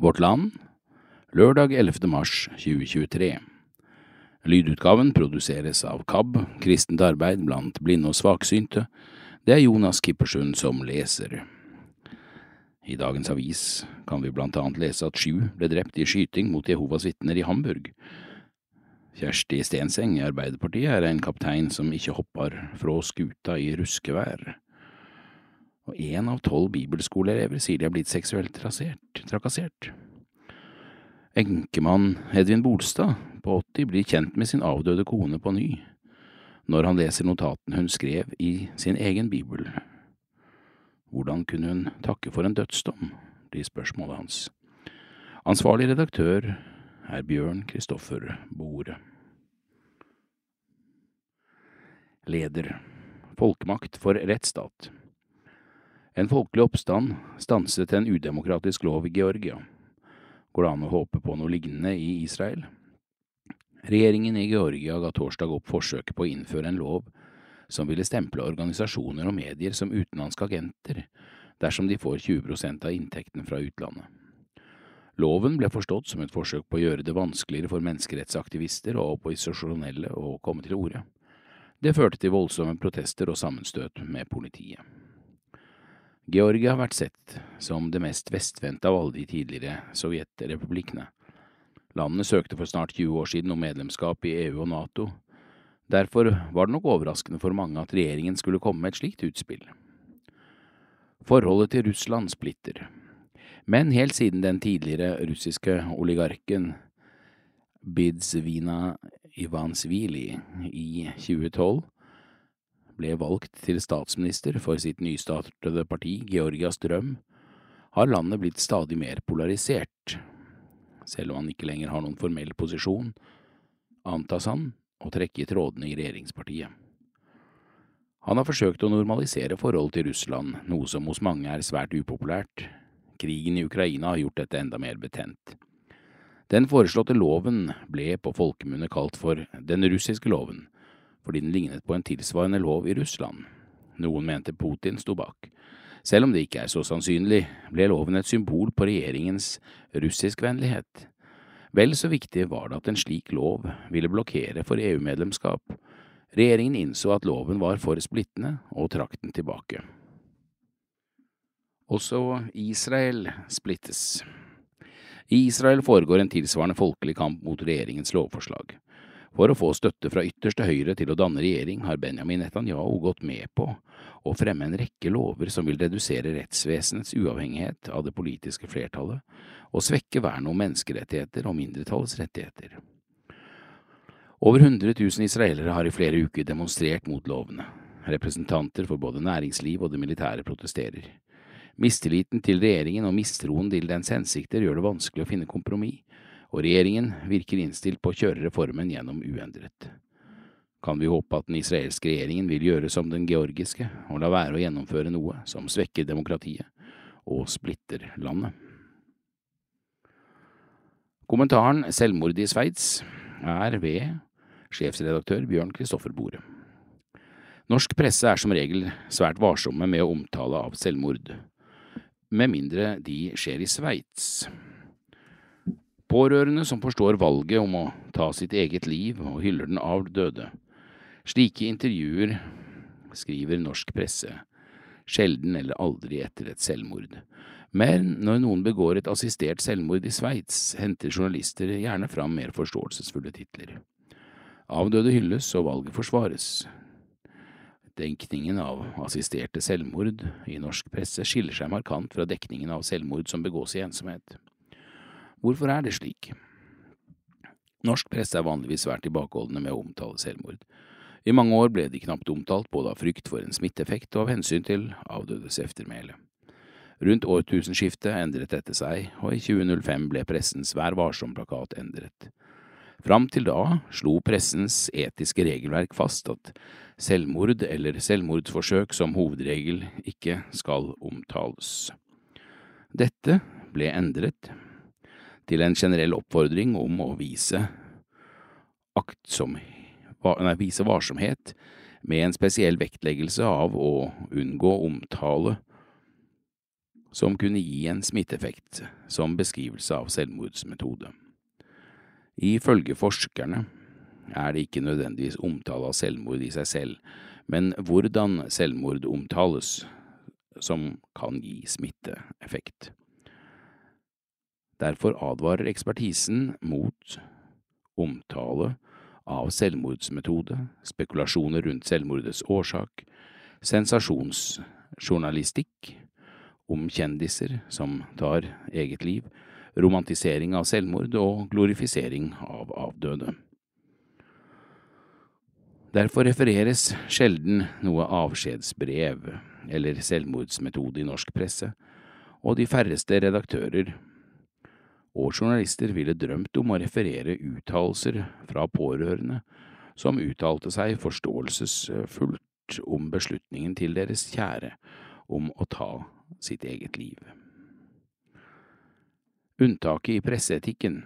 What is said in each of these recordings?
Vårt Land, lørdag 11. mars 2023. Lydutgaven produseres av KAB, Kristent arbeid blant blinde og svaksynte. Det er Jonas Kippersund som leser. I dagens avis kan vi blant annet lese at sju ble drept i skyting mot Jehovas vitner i Hamburg. Kjersti Stenseng i Arbeiderpartiet er en kaptein som ikke hopper fra skuta i ruskevær og én av tolv bibelskoleelever sier de har blitt seksuelt trasert, trakassert. Enkemann Edvin Bolstad på 80 blir kjent med sin avdøde kone på ny, når han leser notatene hun skrev i sin egen bibel. Hvordan kunne hun takke for en dødsdom, blir spørsmålet hans. Ansvarlig redaktør er Bjørn Kristoffer Bore. Leder Folkemakt for rettsstat en folkelig oppstand stanset en udemokratisk lov i Georgia. Går det an å håpe på noe lignende i Israel? Regjeringen i Georgia ga torsdag opp forsøket på å innføre en lov som ville stemple organisasjoner og medier som utenlandske agenter dersom de får 20% av inntektene fra utlandet. Loven ble forstått som et forsøk på å gjøre det vanskeligere for menneskerettsaktivister og opposisjonelle å komme til orde. Det førte til voldsomme protester og sammenstøt med politiet. Georgia har vært sett som det mest vestvendte av alle de tidligere sovjetrepublikkene. Landet søkte for snart 20 år siden om medlemskap i EU og NATO. Derfor var det nok overraskende for mange at regjeringen skulle komme med et slikt utspill. Forholdet til Russland splitter, men helt siden den tidligere russiske oligarken Bidzvina Ivansvili i 2012 ble valgt til statsminister for sitt nystartede parti Georgias drøm, har landet blitt stadig mer polarisert. Selv om han ikke lenger har noen formell posisjon, antas han å trekke i trådene i regjeringspartiet. Han har forsøkt å normalisere forholdet til Russland, noe som hos mange er svært upopulært. Krigen i Ukraina har gjort dette enda mer betent. Den foreslåtte loven ble på folkemunne kalt for Den russiske loven, fordi den lignet på en tilsvarende lov i Russland. Noen mente Putin sto bak. Selv om det ikke er så sannsynlig, ble loven et symbol på regjeringens russiskvennlighet. Vel så viktig var det at en slik lov ville blokkere for EU-medlemskap. Regjeringen innså at loven var for splittende, og trakk den tilbake. Også Israel splittes. I Israel foregår en tilsvarende folkelig kamp mot regjeringens lovforslag. For å få støtte fra ytterste høyre til å danne regjering har Benjamin Netanyahu gått med på å fremme en rekke lover som vil redusere rettsvesenets uavhengighet av det politiske flertallet og svekke vernet om menneskerettigheter og mindretallets rettigheter. Over 100 000 israelere har i flere uker demonstrert mot lovene. Representanter for både næringsliv og det militære protesterer. Mistilliten til regjeringen og mistroen til dens hensikter gjør det vanskelig å finne kompromiss, og regjeringen virker innstilt på å kjøre reformen gjennom uendret. Kan vi håpe at den israelske regjeringen vil gjøre som den georgiske, og la være å gjennomføre noe som svekker demokratiet og splitter landet? Kommentaren Selvmord i Sveits er ved sjefsredaktør Bjørn Kristoffer Bore. Norsk presse er som regel svært varsomme med å omtale av selvmord, med mindre de skjer i Sveits. Pårørende som forstår valget om å ta sitt eget liv og hyller den avdøde. Slike intervjuer skriver norsk presse, sjelden eller aldri etter et selvmord. Men når noen begår et assistert selvmord i Sveits, henter journalister gjerne fram mer forståelsesfulle titler. Avdøde hylles og valget forsvares. Dekningen av assisterte selvmord i norsk presse skiller seg markant fra dekningen av selvmord som begås i ensomhet. Hvorfor er det slik? Norsk presse er vanligvis svært tilbakeholdne med å omtale selvmord. I mange år ble de knapt omtalt både av frykt for en smitteeffekt og av hensyn til avdødes eftermæle. Rundt årtusenskiftet endret dette seg, og i 2005 ble pressens Vær varsom-plakat endret. Fram til da slo pressens etiske regelverk fast at selvmord eller selvmordsforsøk som hovedregel ikke skal omtales. Dette ble endret til en generell oppfordring om å vise aktsom, nei, vise varsomhet med en spesiell vektleggelse av å unngå omtale som kunne gi en smitteeffekt som beskrivelse av selvmordsmetode. Ifølge forskerne er det ikke nødvendigvis omtale av selvmord i seg selv, men hvordan selvmord omtales, som kan gi smitteeffekt. Derfor advarer ekspertisen mot omtale av selvmordsmetode, spekulasjoner rundt selvmordets årsak, sensasjonsjournalistikk om kjendiser som tar eget liv, romantisering av selvmord og glorifisering av avdøde. Derfor refereres sjelden noe avskjedsbrev eller selvmordsmetode i norsk presse, og de færreste redaktører og journalister ville drømt om å referere uttalelser fra pårørende som uttalte seg forståelsesfullt om beslutningen til deres kjære om å ta sitt eget liv. Unntaket i presseetikken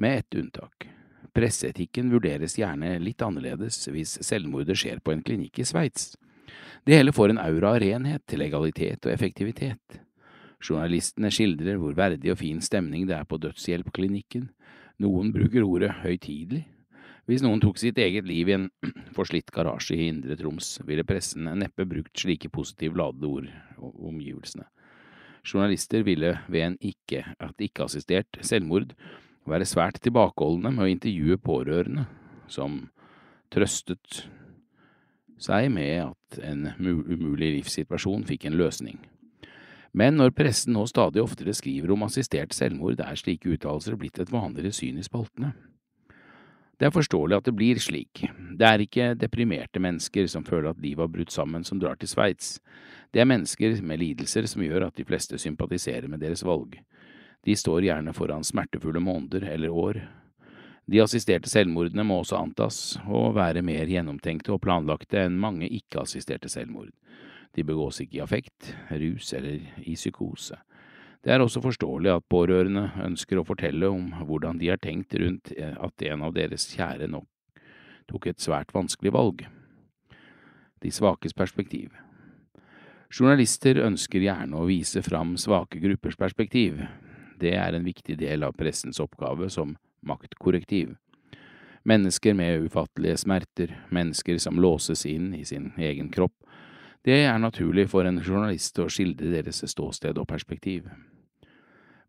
Med ett unntak. Presseetikken vurderes gjerne litt annerledes hvis selvmordet skjer på en klinikk i Sveits. Det hele får en aura av renhet, legalitet og effektivitet. Journalistene skildrer hvor verdig og fin stemning det er på dødshjelpklinikken. Noen bruker ordet høytidelig. Hvis noen tok sitt eget liv i en forslitt garasje i Indre Troms, ville pressen neppe brukt slike positivt ladede ord om omgivelsene. Journalister ville ved en ikke, at ikke-assistert selvmord være svært tilbakeholdne med å intervjue pårørende, som trøstet seg med at en umulig livssituasjon fikk en løsning. Men når pressen nå stadig oftere skriver om assistert selvmord, er slike uttalelser blitt et vanligere syn i spaltene. Det er forståelig at det blir slik. Det er ikke deprimerte mennesker som føler at livet har brutt sammen som drar til Sveits. Det er mennesker med lidelser som gjør at de fleste sympatiserer med deres valg. De står gjerne foran smertefulle måneder eller år. De assisterte selvmordene må også antas å være mer gjennomtenkte og planlagte enn mange ikke-assisterte selvmord. De begås ikke i affekt, rus eller i psykose. Det er også forståelig at pårørende ønsker å fortelle om hvordan de har tenkt rundt eh, at en av deres kjære nok tok et svært vanskelig valg. De svakes perspektiv Journalister ønsker gjerne å vise fram svake gruppers perspektiv. Det er en viktig del av pressens oppgave som maktkorrektiv. Mennesker med ufattelige smerter, mennesker som låses inn i sin egen kropp, det er naturlig for en journalist å skildre deres ståsted og perspektiv.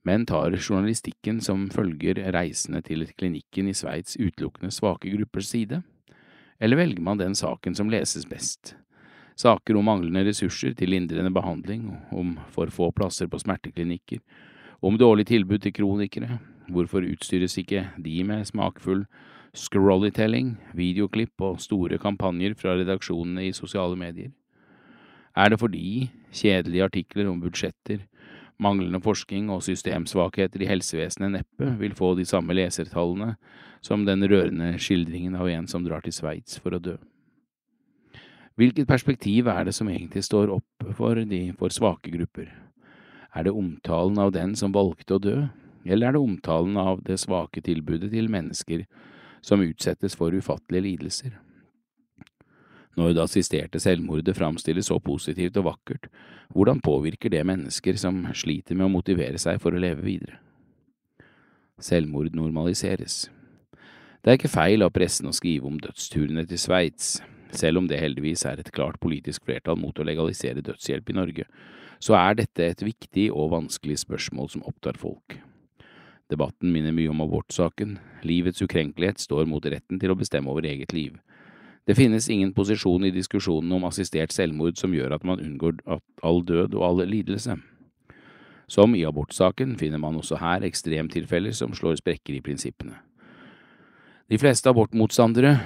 Men tar journalistikken som følger reisende til klinikken i Sveits utelukkende svake gruppers side? Eller velger man den saken som leses best? Saker om manglende ressurser til lindrende behandling, om for få plasser på smerteklinikker, om dårlig tilbud til kronikere, hvorfor utstyres ikke de med smakfull scrollytelling, videoklipp og store kampanjer fra redaksjonene i sosiale medier? Er det fordi kjedelige artikler om budsjetter, manglende forskning og systemsvakheter i helsevesenet neppe vil få de samme lesertallene som den rørende skildringen av en som drar til Sveits for å dø? Hvilket perspektiv er det som egentlig står opp for de for svake grupper? Er det omtalen av den som valgte å dø, eller er det omtalen av det svake tilbudet til mennesker som utsettes for ufattelige lidelser? Når det assisterte selvmordet framstilles så positivt og vakkert, hvordan påvirker det mennesker som sliter med å motivere seg for å leve videre? Selvmord normaliseres. Det er ikke feil av pressen å skrive om dødsturene til Sveits, selv om det heldigvis er et klart politisk flertall mot å legalisere dødshjelp i Norge, så er dette et viktig og vanskelig spørsmål som opptar folk. Debatten minner mye om abortsaken, livets ukrenkelighet står mot retten til å bestemme over eget liv. Det finnes ingen posisjon i diskusjonen om assistert selvmord som gjør at man unngår all død og all lidelse. Som i abortsaken finner man også her ekstremtilfeller som slår sprekker i prinsippene. De fleste abortmotstandere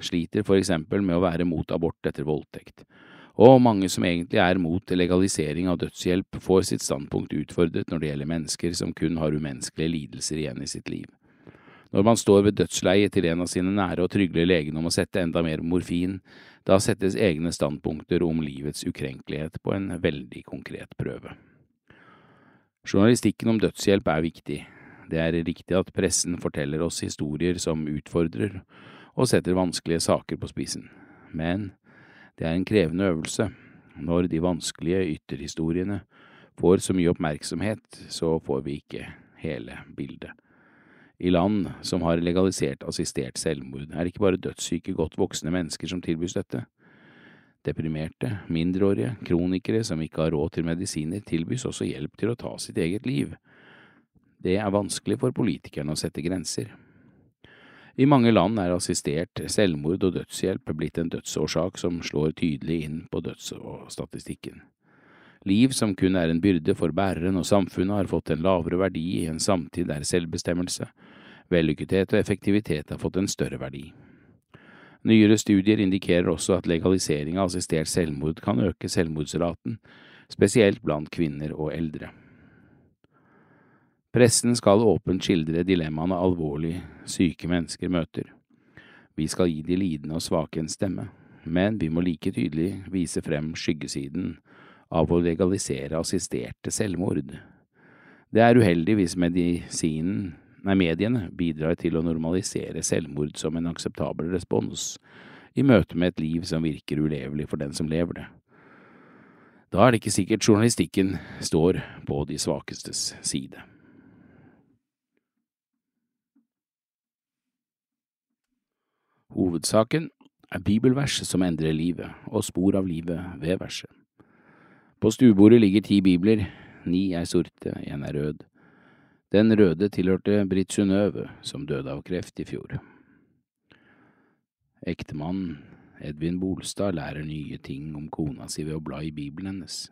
sliter for eksempel med å være mot abort etter voldtekt, og mange som egentlig er mot legalisering av dødshjelp, får sitt standpunkt utfordret når det gjelder mennesker som kun har umenneskelige lidelser igjen i sitt liv. Når man står ved dødsleiet til en av sine nære og trygler legen om å sette enda mer morfin, da settes egne standpunkter om livets ukrenkelighet på en veldig konkret prøve. Journalistikken om dødshjelp er viktig. Det er riktig at pressen forteller oss historier som utfordrer og setter vanskelige saker på spissen. Men det er en krevende øvelse. Når de vanskelige ytterhistoriene får så mye oppmerksomhet, så får vi ikke hele bildet. I land som har legalisert assistert selvmord, er det ikke bare dødssyke, godt voksne mennesker som tilbys dette. Deprimerte, mindreårige, kronikere som ikke har råd til medisiner, tilbys også hjelp til å ta sitt eget liv. Det er vanskelig for politikerne å sette grenser. I mange land er assistert selvmord og dødshjelp blitt en dødsårsak som slår tydelig inn på dødsstatistikken. Liv som kun er en byrde for bæreren og samfunnet, har fått en lavere verdi i en samtid der selvbestemmelse, vellykkethet og effektivitet har fått en større verdi. Nyere studier indikerer også at legalisering av assistert selvmord kan øke selvmordsraten, spesielt blant kvinner og eldre. Pressen skal åpent skildre dilemmaene alvorlig syke mennesker møter. Vi skal gi de lidende og svake en stemme, men vi må like tydelig vise frem skyggesiden av å legalisere assisterte selvmord. Det er uheldig hvis medisinen, nei, mediene bidrar til å normalisere selvmord som en akseptabel respons i møte med et liv som virker ulevelig for den som lever det. Da er det ikke sikkert journalistikken står på de svakestes side. Hovedsaken er bibelvers som endrer livet, og spor av livet ved verset. På stuebordet ligger ti bibler, ni er sorte, en er rød. Den røde tilhørte Britt Synnøve, som døde av kreft i fjor. Ektemannen, Edvin Bolstad, lærer nye ting om kona si ved å bla i bibelen hennes.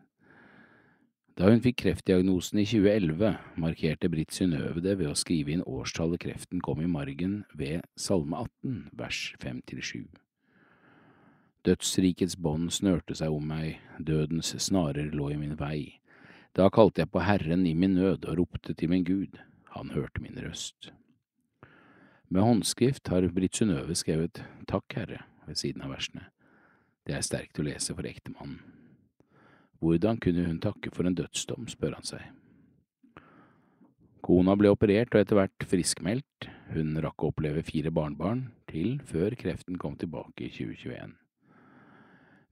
Da hun fikk kreftdiagnosen i 2011, markerte Britt Synnøve det ved å skrive inn årstallet kreften kom i margen ved Salme 18, vers 5–7. Dødsrikets bånd snørte seg om meg, dødens snarer lå i min vei. Da kalte jeg på Herren i min nød og ropte til min Gud, han hørte min røst. Med håndskrift har Britt Synnøve skrevet Takk, Herre, ved siden av versene. Det er sterkt å lese for ektemannen. Hvordan kunne hun takke for en dødsdom, spør han seg. Kona ble operert og etter hvert friskmeldt, hun rakk å oppleve fire barnebarn til før kreften kom tilbake i 2021.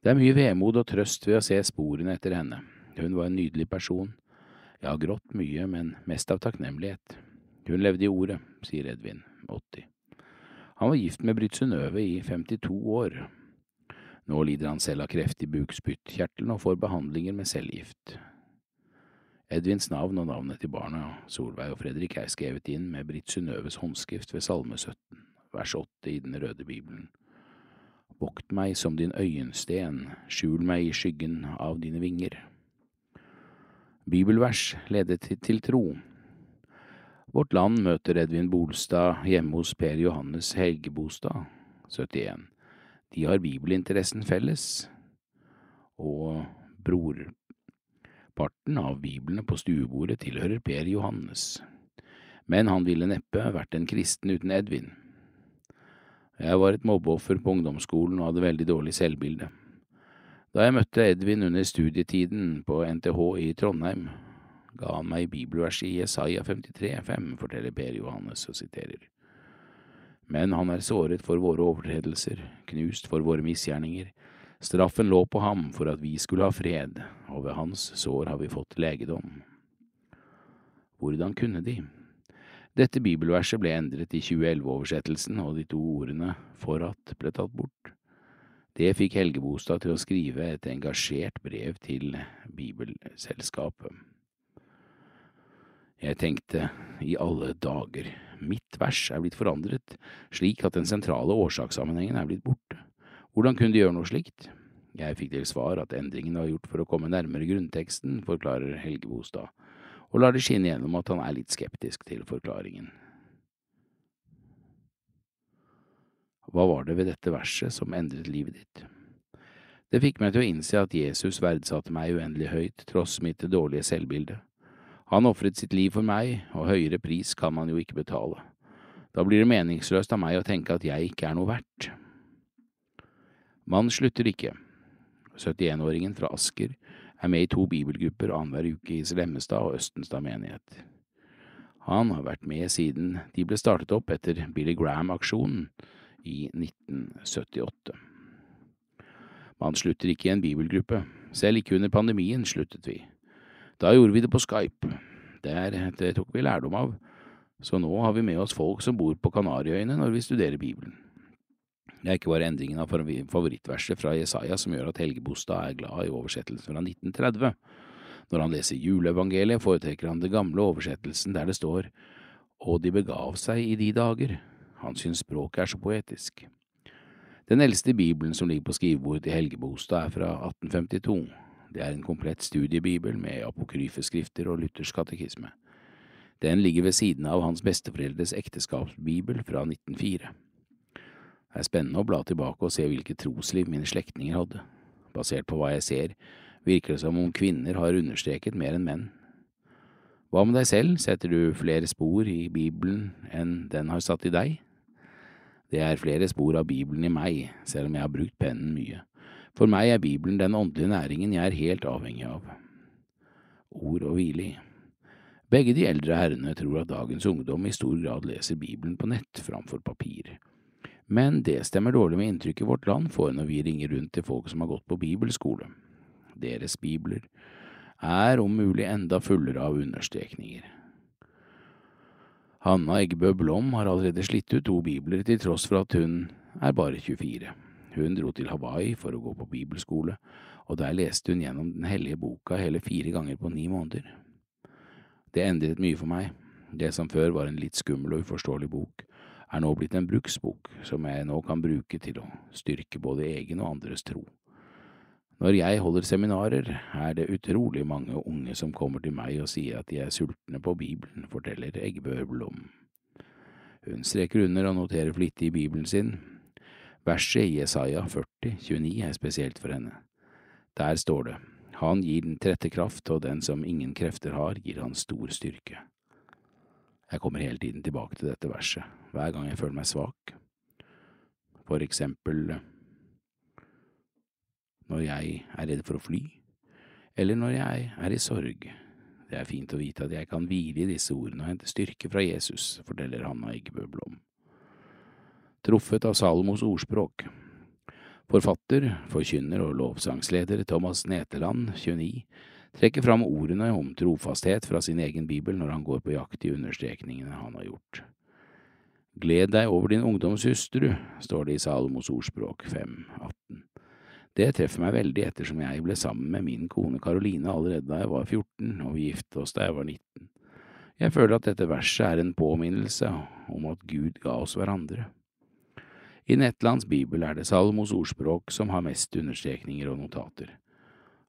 Det er mye vemod og trøst ved å se sporene etter henne, hun var en nydelig person, jeg har grått mye, men mest av takknemlighet. Hun levde i ordet, sier Edvin, 80. Han var gift med Britt Synnøve i 52 år, nå lider han selv av kreft i bukspyttkjertelen og får behandlinger med cellegift. Edvins navn og navnet til barna, Solveig og Fredrik, er skrevet inn med Britt Synnøves håndskrift ved Salme 17, vers 8 i Den røde bibelen. Vokt meg som din øyensten, skjul meg i skyggen av dine vinger. Bibelvers ledet til tro. Vårt Land møter Edvin Bolstad hjemme hos Per Johannes Helgebostad, 71. De har bibelinteressen felles, og brorparten av biblene på stuebordet tilhører Per Johannes, men han ville neppe vært en kristen uten Edvin. Jeg var et mobbeoffer på ungdomsskolen og hadde veldig dårlig selvbilde. Da jeg møtte Edvin under studietiden på NTH i Trondheim, ga han meg bibelverset i Jesaja 53,5, forteller Per Johannes og siterer men han er såret for våre overtredelser, knust for våre misgjerninger. Straffen lå på ham for at vi skulle ha fred, og ved hans sår har vi fått legedom. Hvordan kunne de? Dette bibelverset ble endret i 2011-oversettelsen, og de to ordene for at ble tatt bort. Det fikk Helgebostad til å skrive et engasjert brev til Bibelselskapet. Jeg tenkte, i alle dager, mitt vers er blitt forandret slik at den sentrale årsakssammenhengen er blitt borte. Hvordan kunne de gjøre noe slikt? Jeg fikk til svar at endringen var gjort for å komme nærmere grunnteksten, forklarer Helge Bostad, og lar det skinne gjennom at han er litt skeptisk til forklaringen. Hva var det ved dette verset som endret livet ditt? Det fikk meg til å innse at Jesus verdsatte meg uendelig høyt, tross mitt dårlige selvbilde. Han ofret sitt liv for meg, og høyere pris kan man jo ikke betale. Da blir det meningsløst av meg å tenke at jeg ikke er noe verdt. Man slutter ikke. 71-åringen fra Asker er med i to bibelgrupper annenhver uke i Slemmestad og Østenstad menighet. Han har vært med siden de ble startet opp etter Billy Graham-aksjonen i 1978. Man slutter ikke i en bibelgruppe, Selv ikke under pandemien sluttet vi. Da gjorde vi det på Skype. Der, det tok vi lærdom av, så nå har vi med oss folk som bor på Kanariøyene når vi studerer Bibelen. Det er ikke bare endringen av favorittverset fra Jesaja som gjør at Helge Bostad er glad i oversettelsen fra 1930. Når han leser juleevangeliet, foretrekker han den gamle oversettelsen der det står Og de begav seg i de dager. Han syns språket er så poetisk. Den eldste bibelen som ligger på skrivebordet til Helge Bostad, er fra 1852. Det er en komplett studiebibel med apokryfe skrifter og luthersk katekisme. Den ligger ved siden av hans besteforeldres ekteskapsbibel fra 1904. Det er spennende å bla tilbake og se hvilket trosliv mine slektninger hadde. Basert på hva jeg ser, virker det som om kvinner har understreket mer enn menn. Hva med deg selv, setter du flere spor i Bibelen enn den har satt i deg? Det er flere spor av Bibelen i meg, selv om jeg har brukt pennen mye. For meg er Bibelen den åndelige næringen jeg er helt avhengig av. Ord og hvile i. Begge de eldre herrene tror at dagens ungdom i stor grad leser Bibelen på nett framfor papir. Men det stemmer dårlig med inntrykket vårt land får når vi ringer rundt til folk som har gått på bibelskole. Deres bibler er om mulig enda fullere av understrekninger. Hanna Eggebø Blom har allerede slitt ut to bibler til tross for at hun er bare 24. Hun dro til Hawaii for å gå på bibelskole, og der leste hun gjennom Den hellige boka hele fire ganger på ni måneder. Det endret mye for meg. Det som før var en litt skummel og uforståelig bok, er nå blitt en bruksbok som jeg nå kan bruke til å styrke både egen og andres tro. Når jeg holder seminarer, er det utrolig mange unge som kommer til meg og sier at de er sultne på Bibelen, forteller Eggebø Blom. Hun streker under og noterer flittig i Bibelen sin. Verset i Jesaja 40, 29 er spesielt for henne. Der står det, Han gir den trette kraft, og den som ingen krefter har, gir han stor styrke. Jeg kommer hele tiden tilbake til dette verset, hver gang jeg føler meg svak. For eksempel når jeg er redd for å fly, eller når jeg er i sorg. Det er fint å vite at jeg kan hvile i disse ordene og hente styrke fra Jesus, forteller Hanna Eggebø Blom. Truffet av Salomos ordspråk. Forfatter, forkynner og lovsangsleder Thomas Neteland, 29, trekker fram ordene om trofasthet fra sin egen bibel når han går på jakt i understrekningene han har gjort. Gled deg over din ungdoms hustru, står det i Salomos ordspråk 5.18. Det treffer meg veldig ettersom jeg ble sammen med min kone Karoline allerede da jeg var 14 og vi giftet oss da jeg var 19. Jeg føler at dette verset er en påminnelse om at Gud ga oss hverandre. I Netlands bibel er det Salomos ordspråk som har mest understrekninger og notater.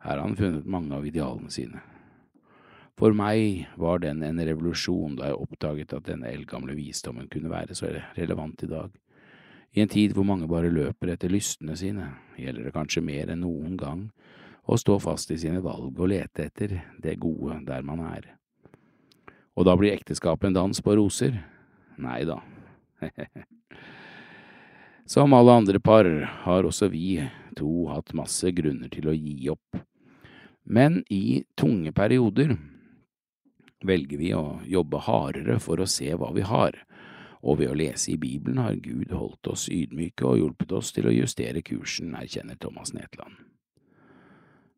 Her har han funnet mange av idealene sine. For meg var den en revolusjon da jeg oppdaget at denne eldgamle visdommen kunne være så relevant i dag. I en tid hvor mange bare løper etter lystene sine, gjelder det kanskje mer enn noen gang å stå fast i sine valg og lete etter det gode der man er. Og da blir ekteskapet en dans på roser? Nei da. Som alle andre par har også vi to hatt masse grunner til å gi opp. Men i tunge perioder velger vi å jobbe hardere for å se hva vi har, og ved å lese i Bibelen har Gud holdt oss ydmyke og hjulpet oss til å justere kursen, erkjenner Thomas Netland.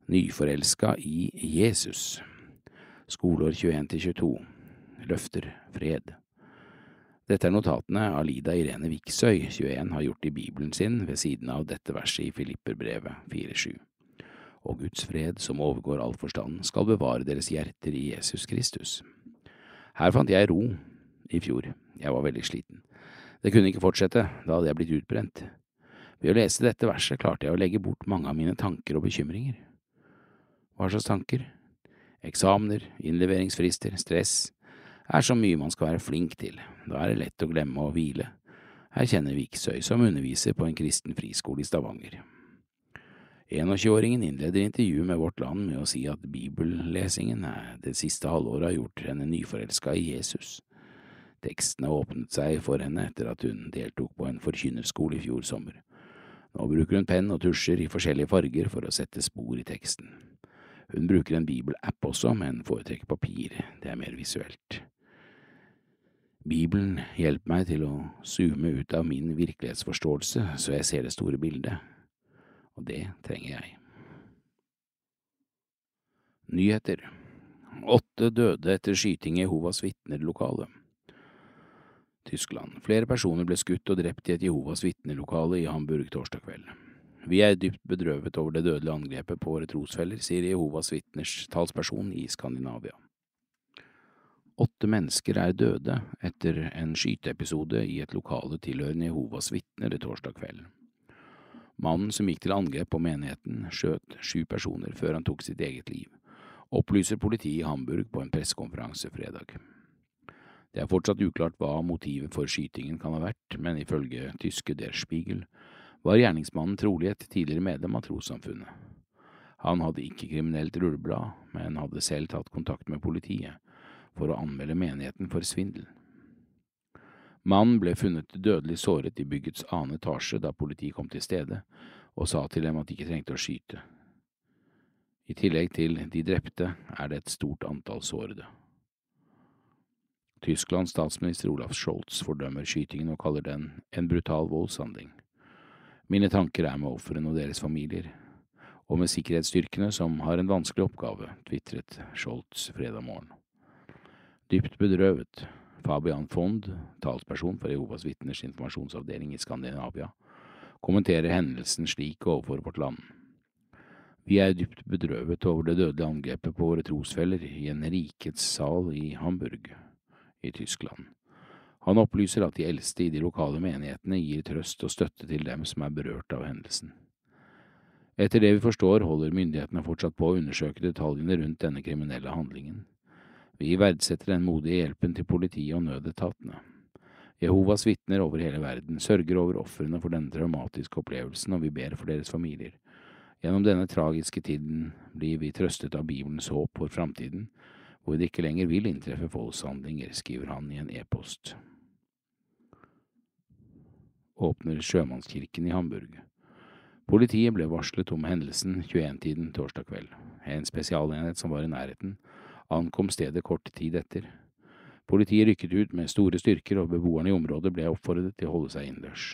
Nyforelska i Jesus. Skoleår 21–22 Løfter. Fred. Dette er notatene Alida Irene Viksøy, 21, har gjort i Bibelen sin ved siden av dette verset i Filipperbrevet 4.7 og Guds fred, som overgår all forstand, skal bevare deres hjerter i Jesus Kristus. Her fant jeg ro i fjor, jeg var veldig sliten. Det kunne ikke fortsette, da hadde jeg blitt utbrent. Ved å lese dette verset klarte jeg å legge bort mange av mine tanker og bekymringer. Hva slags tanker? Eksamener, innleveringsfrister, stress er så mye man skal være flink til, da er det lett å glemme å hvile. Her kjenner Viksøy, som underviser på en kristen friskole i Stavanger. 21-åringen innleder intervjuet med Vårt Land med å si at bibellesingen det siste halvåret har gjort henne nyforelska i Jesus. Tekstene åpnet seg for henne etter at hun deltok på en forkynnerskole i fjor sommer. Nå bruker hun penn og tusjer i forskjellige farger for å sette spor i teksten. Hun bruker en bibelapp også, men foretrekker papir, det er mer visuelt. Bibelen hjelper meg til å zoome ut av min virkelighetsforståelse så jeg ser det store bildet og det trenger jeg. Nyheter. Åtte døde etter skyting i Jehovas vitner-lokale. Tyskland. Flere personer ble skutt og drept i et Jehovas vitner-lokale i Hamburg torsdag kveld. Vi er dypt bedrøvet over det dødelige angrepet på våre trosfeller, sier Jehovas vitners talsperson i Skandinavia. Åtte mennesker er døde etter en skyteepisode i et lokale tilhørende Jehovas vitner torsdag kveld. Mannen som gikk til angrep på menigheten, skjøt sju personer før han tok sitt eget liv, opplyser politiet i Hamburg på en pressekonferanse fredag. Det er fortsatt uklart hva motivet for skytingen kan ha vært, men ifølge tyske Der Spiegel var gjerningsmannen trolig et tidligere medlem av trossamfunnet. Han hadde ikke kriminelt rulleblad, men hadde selv tatt kontakt med politiet for å anmelde menigheten for svindel. Mannen ble funnet dødelig såret i byggets annen etasje da politiet kom til stedet og sa til dem at de ikke trengte å skyte. I tillegg til de drepte er det et stort antall sårede. Tysklands statsminister Olaf Scholz fordømmer skytingen og kaller den en brutal voldshandling. Mine tanker er med ofrene og deres familier, og med sikkerhetsstyrkene som har en vanskelig oppgave, tvitret Scholz fredag morgen. Dypt bedrøvet, Fabian Fond, talsperson for Jehovas vitners informasjonsavdeling i Skandinavia, kommenterer hendelsen slik overfor Vårt Land. Vi er dypt bedrøvet over det dødelige angrepet på våre trosfeller i en rikets sal i Hamburg i Tyskland. Han opplyser at de eldste i de lokale menighetene gir trøst og støtte til dem som er berørt av hendelsen. Etter det vi forstår, holder myndighetene fortsatt på å undersøke detaljene rundt denne kriminelle handlingen. Vi verdsetter den modige hjelpen til politiet og nødetatene. Jehovas vitner over hele verden sørger over ofrene for denne traumatiske opplevelsen, og vi ber for deres familier. Gjennom denne tragiske tiden blir vi trøstet av Bibelens håp for framtiden, hvor det ikke lenger vil inntreffe voldshandlinger, skriver han i en e-post. Åpner sjømannskirken i Hamburg. Politiet ble varslet om hendelsen 21-tiden torsdag kveld. En spesialenhet som var i nærheten, ankom stedet kort tid etter. Politiet rykket ut med store styrker, og beboerne i området ble oppfordret til å holde seg innendørs.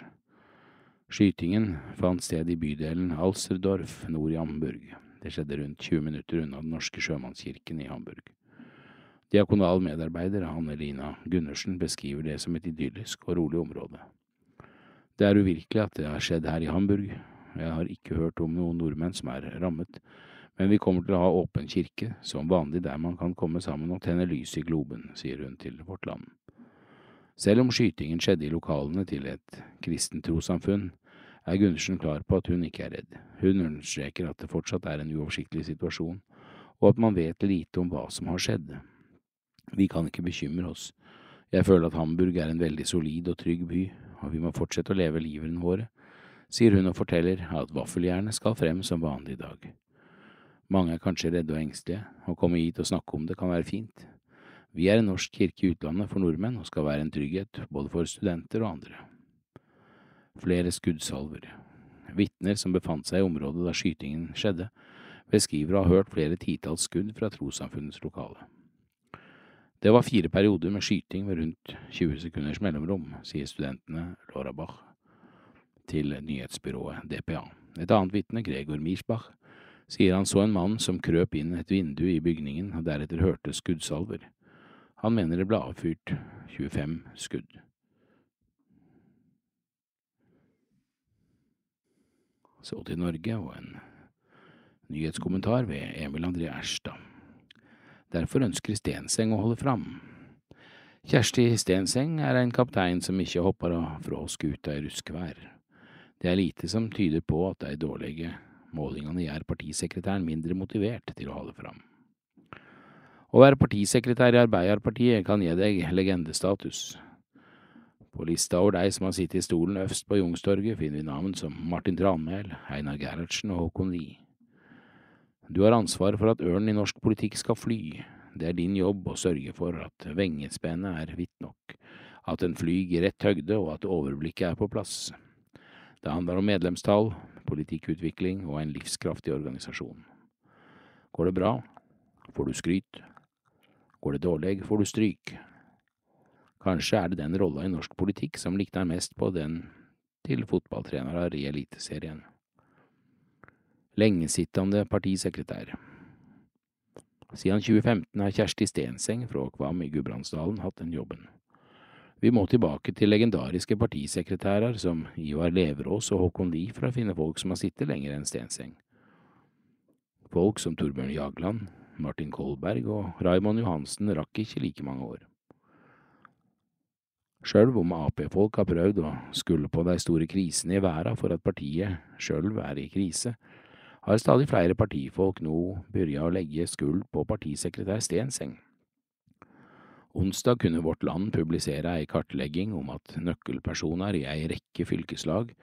Skytingen fant sted i bydelen Alserdorf nord i Hamburg. Det skjedde rundt 20 minutter unna Den norske sjømannskirken i Hamburg. Diakonal medarbeider Hanne-Lina Gundersen beskriver det som et idyllisk og rolig område. Det er uvirkelig at det har skjedd her i Hamburg. Jeg har ikke hørt om noen nordmenn som er rammet, men vi kommer til å ha åpen kirke, som vanlig der man kan komme sammen og tenne lys i globen, sier hun til Vårt Land. Selv om skytingen skjedde i lokalene til et kristent trossamfunn, er Gundersen klar på at hun ikke er redd. Hun understreker at det fortsatt er en uoversiktlig situasjon, og at man vet lite om hva som har skjedd. Vi kan ikke bekymre oss. Jeg føler at Hamburg er en veldig solid og trygg by, og vi må fortsette å leve livene våre, sier hun og forteller at vaffeljernet skal frem som vanlig i dag. Mange er kanskje redde og engstelige, å komme hit og snakke om det kan være fint. Vi er en norsk kirke i utlandet for nordmenn og skal være en trygghet både for studenter og andre. Flere skuddsalver. Vitner som befant seg i området da skytingen skjedde, beskriver å ha hørt flere titalls skudd fra trossamfunnets lokale. Det var fire perioder med skyting med rundt 20 sekunders mellomrom, sier studentene Laura Bach til nyhetsbyrået DPA. Et annet vitne, Gregor Mirsbach, sier han så en mann som krøp inn et vindu i bygningen og deretter hørte skuddsalver. Han mener det ble avfyrt 25 skudd. Så til Norge og en nyhetskommentar ved Emil André Erstad. Derfor ønsker Stenseng å holde fram. Kjersti Stenseng er en kaptein som ikke hopper fra skuta i ruskvær. Det er lite som tyder på at de dårlige målingene gjør partisekretæren mindre motivert til å holde fram. Å være partisekretær i Arbeiderpartiet kan gi deg legendestatus. På lista over de som har sittet i stolen øverst på Youngstorget, finner vi navn som Martin Tranmæl, Einar Gerhardsen og Håkon Lie. Du har ansvar for at ørnen i norsk politikk skal fly. Det er din jobb å sørge for at vengespennet er vidt nok, at den flyr i rett høgde og at overblikket er på plass. Det handler om medlemstall, politikkutvikling og en livskraftig organisasjon. Går det bra, får du skryt. Går det dårlig, får du stryk. Kanskje er det den rolla i norsk politikk som likner mest på den til fotballtrenere i Eliteserien lengesittende partisekretær. Siden 2015 har Kjersti Stenseng fra Kvam i Gudbrandsdalen hatt den jobben. Vi må tilbake til legendariske partisekretærer som Ivar Leverås og Håkon Lie for å finne folk som har sittet lenger enn Stenseng. Folk som Torbjørn Jagland, Martin Kolberg og Raymond Johansen rakk ikke like mange år. Sjøl om Ap-folk har prøvd å skulle på de store krisene i verden for at partiet sjøl er i krise, har stadig flere partifolk nå begynt å legge skuld på partisekretær Stenseng. Onsdag kunne Vårt Land publisere ei kartlegging om at nøkkelpersoner i ei rekke fylkeslag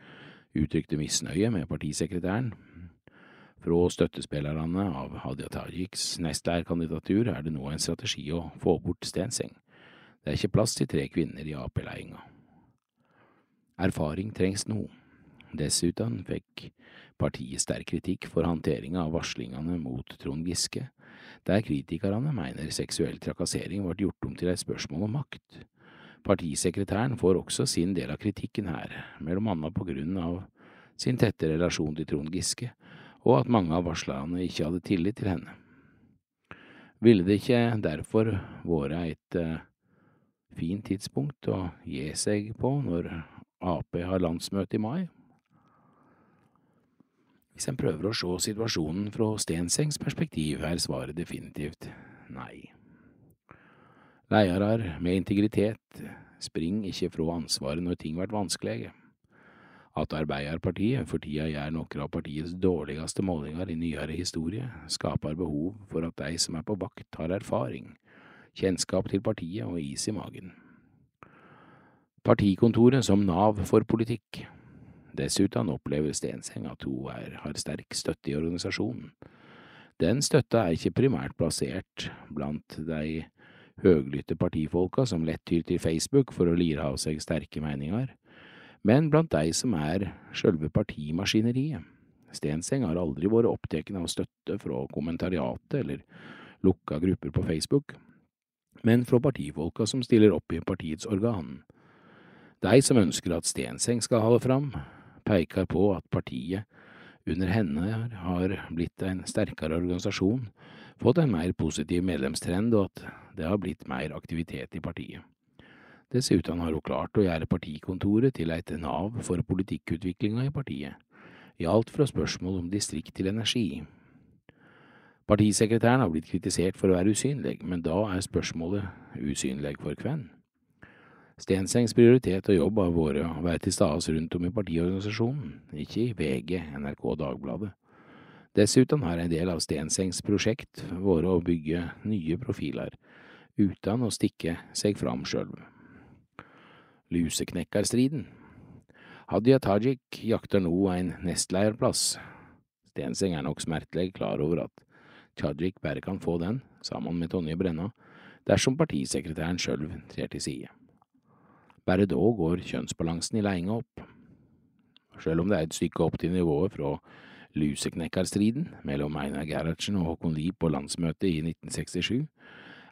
uttrykte misnøye med partisekretæren. Fra støttespillerne av Hadia Tajiks nestlærerkandidatur er det nå en strategi å få bort Stenseng. Det er ikke plass til tre kvinner i Ap-ledelsen. Erfaring trengs nå. Dessuten fikk partiet sterk kritikk for håndteringa av varslingene mot Trond Giske, der kritikerne mener seksuell trakassering ble gjort om til et spørsmål om makt. Partisekretæren får også sin del av kritikken her, mellom annet på grunn av sin tette relasjon til Trond Giske, og at mange av varslerne ikke hadde tillit til henne. Ville det ikke derfor vært et uh, fint tidspunkt å gi seg på når Ap har landsmøte i mai. Hvis en prøver å se situasjonen fra Stensengs perspektiv, er svaret definitivt nei. Ledere med integritet springer ikke fra ansvaret når ting blir vanskelige. At Arbeiderpartiet for tida gjør noen av partiets dårligste målinger i nyere historie, skaper behov for at de som er på vakt, har erfaring, kjennskap til partiet og is i magen. Partikontoret som nav for politikk. Dessuten opplever Stenseng at hun er, har sterk støtte i organisasjonen. Den støtta er ikke primært plassert blant de høglytte partifolka som lett tyr til Facebook for å lire av seg sterke meninger, men blant de som er sjølve partimaskineriet. Stenseng har aldri vært opptatt av støtte fra kommentariatet eller lukka grupper på Facebook men fra partifolka som stiller opp i partiets organ. De som ønsker at Stenseng skal holde fram, peker på at partiet under henne har blitt en sterkere organisasjon, fått en mer positiv medlemstrend og at det har blitt mer aktivitet i partiet. Dessuten har hun klart å gjøre partikontoret til et nav for politikkutviklinga i partiet, i alt fra spørsmål om distrikt til energi. Partisekretæren har blitt kritisert for å være usynlig, men da er spørsmålet usynlig for hvem? Stensengs prioritet og jobb har vært å være til stede rundt om i partiorganisasjonen, ikke i VG, NRK og Dagbladet. Dessuten har en del av Stensengs prosjekt vært å bygge nye profiler, uten å stikke seg fram sjøl. Luseknekkerstriden Hadia Tajik jakter nå en nestleierplass. Stenseng er nok smertelig klar over at Tajik bare kan få den, sammen med Tonje Brenna, dersom partisekretæren sjøl trer til side. Bare da går kjønnsbalansen i leinga opp. Sjøl om det er et stykke opp til nivået fra luseknekkerstriden mellom Einar Gerhardsen og Håkon Lie på landsmøtet i 1967,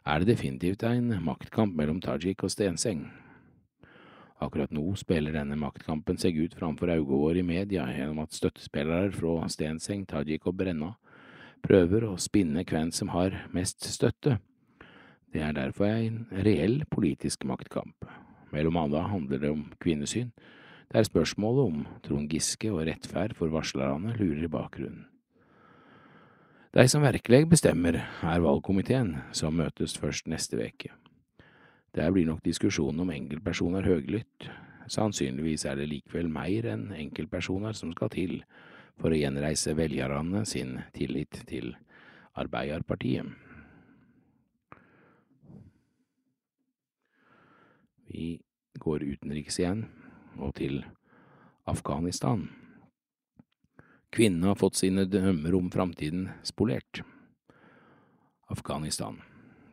er det definitivt en maktkamp mellom Tajik og Stenseng. Akkurat nå spiller denne maktkampen seg ut framfor øynene våre i media gjennom at støttespillere fra Stenseng, Tajik og Brenna prøver å spinne hvem som har mest støtte. Det er derfor en reell politisk maktkamp. Mellom annet handler det om kvinnesyn, der spørsmålet om Trond Giske og rettferd for varslerne lurer i bakgrunnen. De som virkelig bestemmer, er valgkomiteen, som møtes først neste veke. Der blir nok diskusjonen om enkeltpersoner høglytt. Sannsynligvis er det likevel mer enn enkeltpersoner som skal til for å gjenreise velgerne sin tillit til Arbeiderpartiet. Vi går utenriks igjen, og til Afghanistan. Kvinnene har fått sine drømmer om framtiden spolert. Afghanistan.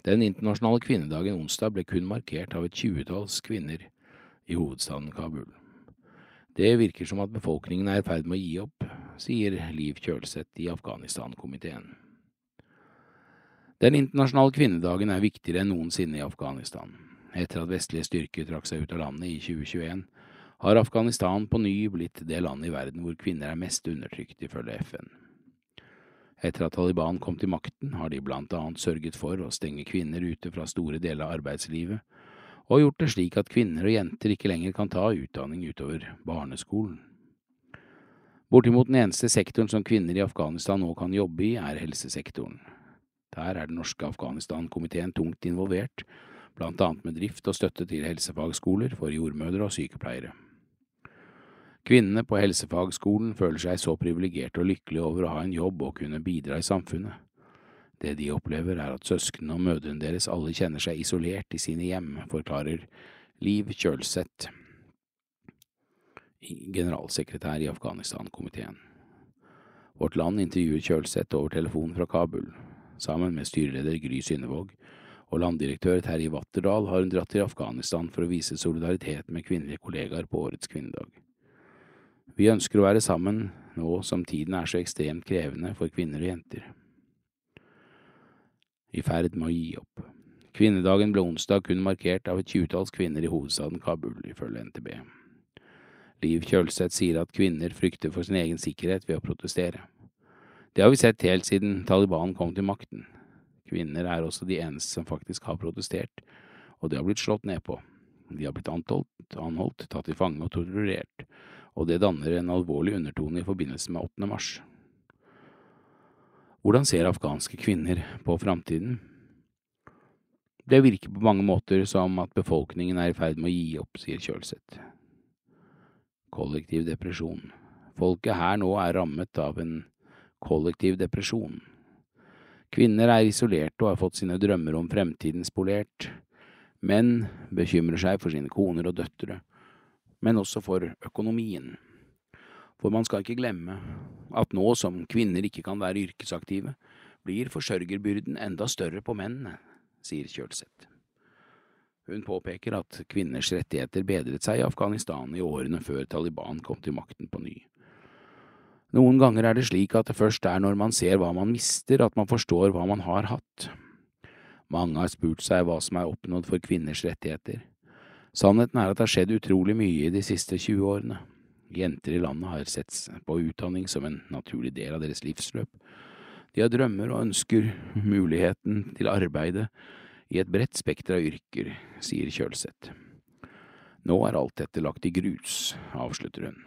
Den internasjonale kvinnedagen onsdag ble kun markert av et tjuetalls kvinner i hovedstaden Kabul. Det virker som at befolkningen er i ferd med å gi opp, sier Liv Kjølseth i Afghanistan-komiteen. Den internasjonale kvinnedagen er viktigere enn noensinne i Afghanistan. Etter at vestlige styrker trakk seg ut av landet i 2021, har Afghanistan på ny blitt det landet i verden hvor kvinner er mest undertrykt, ifølge FN. Etter at Taliban kom til makten, har de blant annet sørget for å stenge kvinner ute fra store deler av arbeidslivet, og gjort det slik at kvinner og jenter ikke lenger kan ta utdanning utover barneskolen. Bortimot den eneste sektoren som kvinner i Afghanistan nå kan jobbe i, er helsesektoren. Der er den norske Afghanistan-komiteen tungt involvert, annet med drift og støtte til helsefagskoler for jordmødre og sykepleiere. Kvinnene på helsefagskolen føler seg så privilegerte og lykkelige over å ha en jobb og kunne bidra i samfunnet. Det de opplever er at søsknene og mødrene deres alle kjenner seg isolert i sine hjem, forklarer Liv Kjølseth, generalsekretær i Afghanistan-komiteen. Vårt Land intervjuet Kjølseth over telefon fra Kabul. Sammen med styreleder Gry Synnevåg og landdirektør Terje Watterdal har hun dratt til Afghanistan for å vise solidaritet med kvinnelige kollegaer på årets kvinnedag. Vi ønsker å være sammen nå som tiden er så ekstremt krevende for kvinner og jenter. I ferd med å gi opp. Kvinnedagen ble onsdag kun markert av et tjuetalls kvinner i hovedstaden Kabul, ifølge NTB. Liv Kjølseth sier at kvinner frykter for sin egen sikkerhet ved å protestere. Det har vi sett helt siden Taliban kom til makten. Kvinner er også de eneste som faktisk har protestert, og det har blitt slått ned på. De har blitt anholdt, anholdt tatt til fange og torturert, og det danner en alvorlig undertone i forbindelse med 8. mars. Hvordan ser afghanske kvinner på framtiden? Det virker på mange måter som at befolkningen er i ferd med å gi opp, sier Kjølseth. Kollektiv depresjon. Folket her nå er rammet av en kollektiv depresjon. Kvinner er isolerte og har fått sine drømmer om fremtiden spolert. Menn bekymrer seg for sine koner og døtre men også for økonomien. For man skal ikke glemme at nå som kvinner ikke kan være yrkesaktive, blir forsørgerbyrden enda større på mennene, sier Kjølseth. Hun påpeker at kvinners rettigheter bedret seg i Afghanistan i årene før Taliban kom til makten på ny. Noen ganger er det slik at det først er når man ser hva man mister, at man forstår hva man har hatt. Mange har spurt seg hva som er oppnådd for kvinners rettigheter. Sannheten er at det har skjedd utrolig mye i de siste 20 årene. Jenter i landet har sett på utdanning som en naturlig del av deres livsløp. De har drømmer og ønsker muligheten til arbeidet i et bredt spekter av yrker, sier Kjølseth. Nå er alt dette lagt i grus, avslutter hun.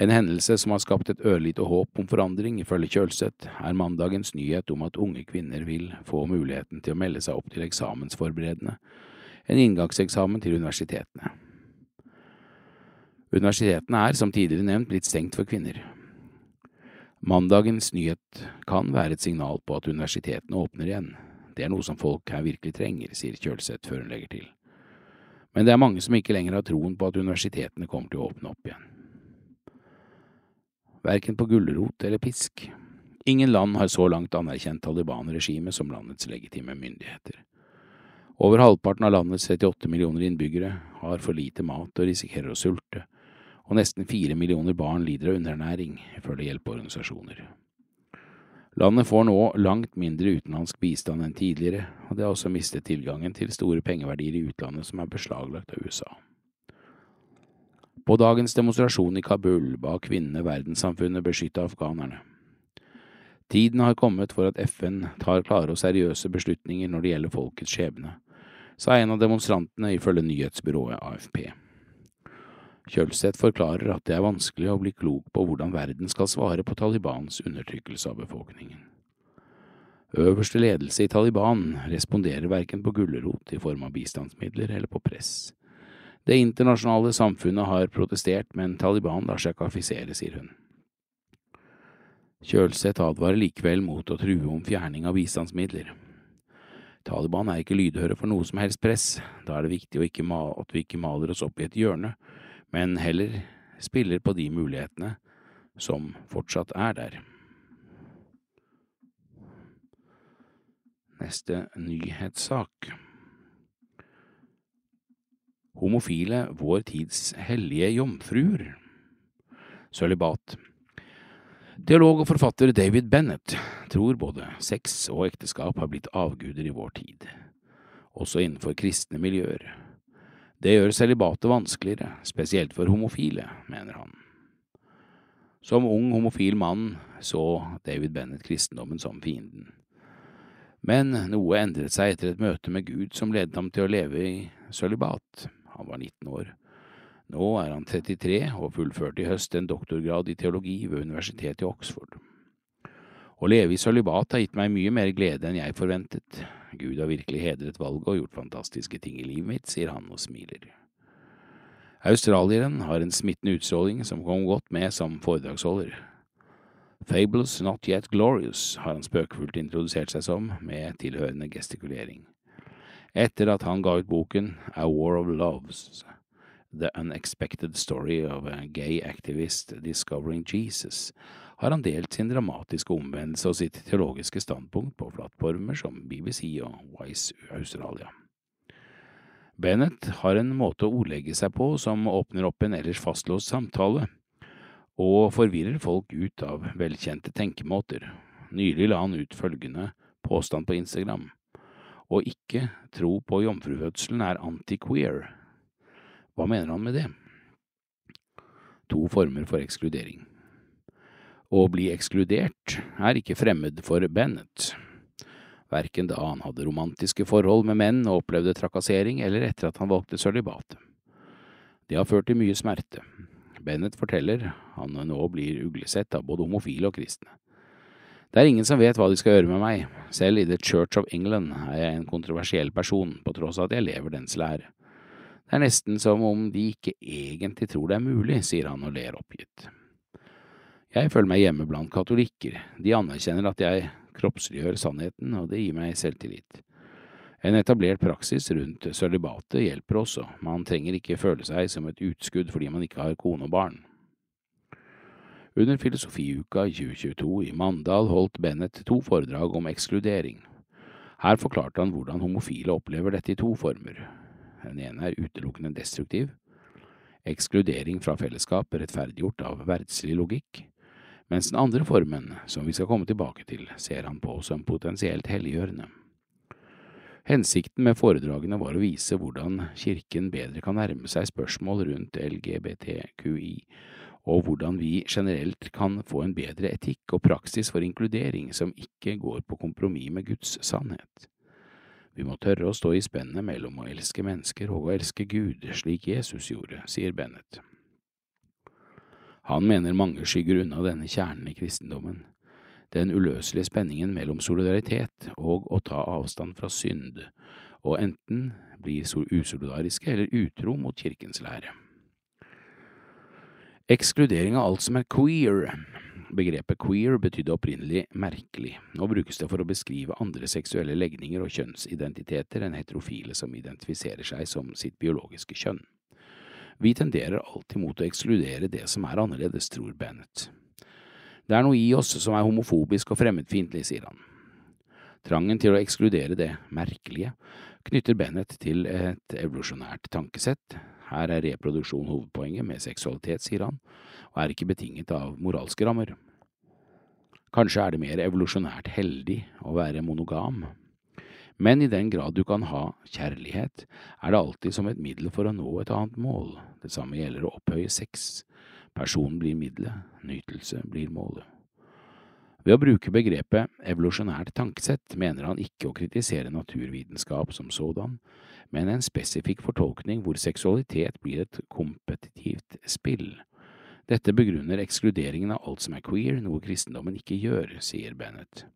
En hendelse som har skapt et ørlite håp om forandring, ifølge Kjølseth, er mandagens nyhet om at unge kvinner vil få muligheten til å melde seg opp til eksamensforberedende en inngangseksamen til universitetene. Universitetene er, som tidligere nevnt, blitt stengt for kvinner. Mandagens nyhet kan være et signal på at universitetene åpner igjen. Det er noe som folk her virkelig trenger, sier Kjølseth før hun legger til. Men det er mange som ikke lenger har troen på at universitetene kommer til å åpne opp igjen. Verken på gulrot eller pisk. Ingen land har så langt anerkjent Taliban-regimet som landets legitime myndigheter. Over halvparten av landets 38 millioner innbyggere har for lite mat og risikerer å sulte, og nesten fire millioner barn lider av underernæring, ifølge hjelpeorganisasjoner. Landet får nå langt mindre utenlandsk bistand enn tidligere, og det har også mistet tilgangen til store pengeverdier i utlandet som er beslaglagt av USA. På dagens demonstrasjon i Kabul ba kvinnene verdenssamfunnet beskytte afghanerne. Tiden har kommet for at FN tar klare og seriøse beslutninger når det gjelder folkets skjebne, sa en av demonstrantene ifølge nyhetsbyrået AFP. Kjølseth forklarer at det er vanskelig å bli klok på hvordan verden skal svare på Talibans undertrykkelse av befolkningen. Øverste ledelse i Taliban responderer verken på gulrot i form av bistandsmidler eller på press. Det internasjonale samfunnet har protestert, men Taliban lar seg kaffisere, sier hun. Kjølseth advarer likevel mot å true om fjerning av bistandsmidler. Taliban er ikke lydhøre for noe som helst press, da er det viktig at vi ikke maler oss opp i et hjørne, men heller spiller på de mulighetene som fortsatt er der. Neste nyhetssak. Homofile vår tids hellige jomfruer. Sølibat. Teolog og forfatter David Bennett tror både sex og ekteskap har blitt avguder i vår tid, også innenfor kristne miljøer. Det gjør celibatet vanskeligere, spesielt for homofile, mener han. Som ung homofil mann så David Bennett kristendommen som fienden. Men noe endret seg etter et møte med Gud som ledet ham til å leve i sølibat. Han var 19 år. Nå er han 33 og fullførte i høst en doktorgrad i teologi ved universitetet i Oxford. Å leve i sølibat har gitt meg mye mer glede enn jeg forventet. Gud har virkelig hedret valget og gjort fantastiske ting i livet mitt, sier han og smiler. Australieren har en smittende utstråling som kom godt med som foredragsholder. Fables Not Yet Glorious har han spøkefullt introdusert seg som, med tilhørende gestikulering. Etter at han ga ut boken A War of Loves, The Unexpected Story of a Gay Activist Discovering Jesus, har han delt sin dramatiske omvendelse og sitt teologiske standpunkt på plattformer som BBC og Wise Australia. Bennett har en måte å ordlegge seg på som åpner opp en ellers fastlåst samtale, og forvirrer folk ut av velkjente tenkemåter. Nylig la han ut følgende påstand på Instagram. Å ikke tro på jomfrufødselen er anti-queer. Hva mener han med det? To former for ekskludering. Å bli ekskludert er ikke fremmed for Bennett, verken da han hadde romantiske forhold med menn og opplevde trakassering, eller etter at han valgte sølibat. Det har ført til mye smerte. Bennett forteller han nå blir uglesett av både homofile og kristne. Det er ingen som vet hva de skal gjøre med meg, selv i The Church of England er jeg en kontroversiell person, på tross av at jeg lever dens lære. Det er nesten som om de ikke egentlig tror det er mulig, sier han og ler oppgitt. Jeg føler meg hjemme blant katolikker, de anerkjenner at jeg kroppsliggjør sannheten, og det gir meg selvtillit. En etablert praksis rundt sølibatet hjelper også, man trenger ikke føle seg som et utskudd fordi man ikke har kone og barn. Under Filosofiuka 2022 i Mandal holdt Bennett to foredrag om ekskludering. Her forklarte han hvordan homofile opplever dette i to former. Den ene er utelukkende destruktiv, ekskludering fra fellesskap rettferdiggjort av verdslig logikk, mens den andre formen, som vi skal komme tilbake til, ser han på som potensielt helliggjørende. Hensikten med foredragene var å vise hvordan kirken bedre kan nærme seg spørsmål rundt LGBTQI, og hvordan vi generelt kan få en bedre etikk og praksis for inkludering som ikke går på kompromiss med Guds sannhet. Vi må tørre å stå i spennet mellom å elske mennesker og å elske Gud, slik Jesus gjorde, sier Bennett. Han mener mange skygger unna denne kjernen i kristendommen, den uløselige spenningen mellom solidaritet og å ta avstand fra synd, og enten blir usolidariske eller utro mot kirkens lære. Ekskludering av alt som er queer. Begrepet queer betydde opprinnelig merkelig. Nå brukes det for å beskrive andre seksuelle legninger og kjønnsidentiteter enn heterofile som identifiserer seg som sitt biologiske kjønn. Vi tenderer alltid mot å ekskludere det som er annerledes, tror Bennett. Det er noe i oss som er homofobisk og fremmedfiendtlig, sier han. Trangen til å ekskludere det merkelige knytter Bennett til et evolusjonært tankesett. Her er reproduksjon hovedpoenget med seksualitet, sier han, og er ikke betinget av moralske rammer. Kanskje er det mer evolusjonært heldig å være monogam, men i den grad du kan ha kjærlighet, er det alltid som et middel for å nå et annet mål. Det samme gjelder å opphøye sex. Personen blir middelet, nytelse blir målet. Ved å bruke begrepet evolusjonært tankesett mener han ikke å kritisere naturvitenskap som sådan, men en spesifikk fortolkning hvor seksualitet blir et kompetitivt spill. Dette begrunner ekskluderingen av alt som er queer, noe kristendommen ikke gjør, sier Bennett.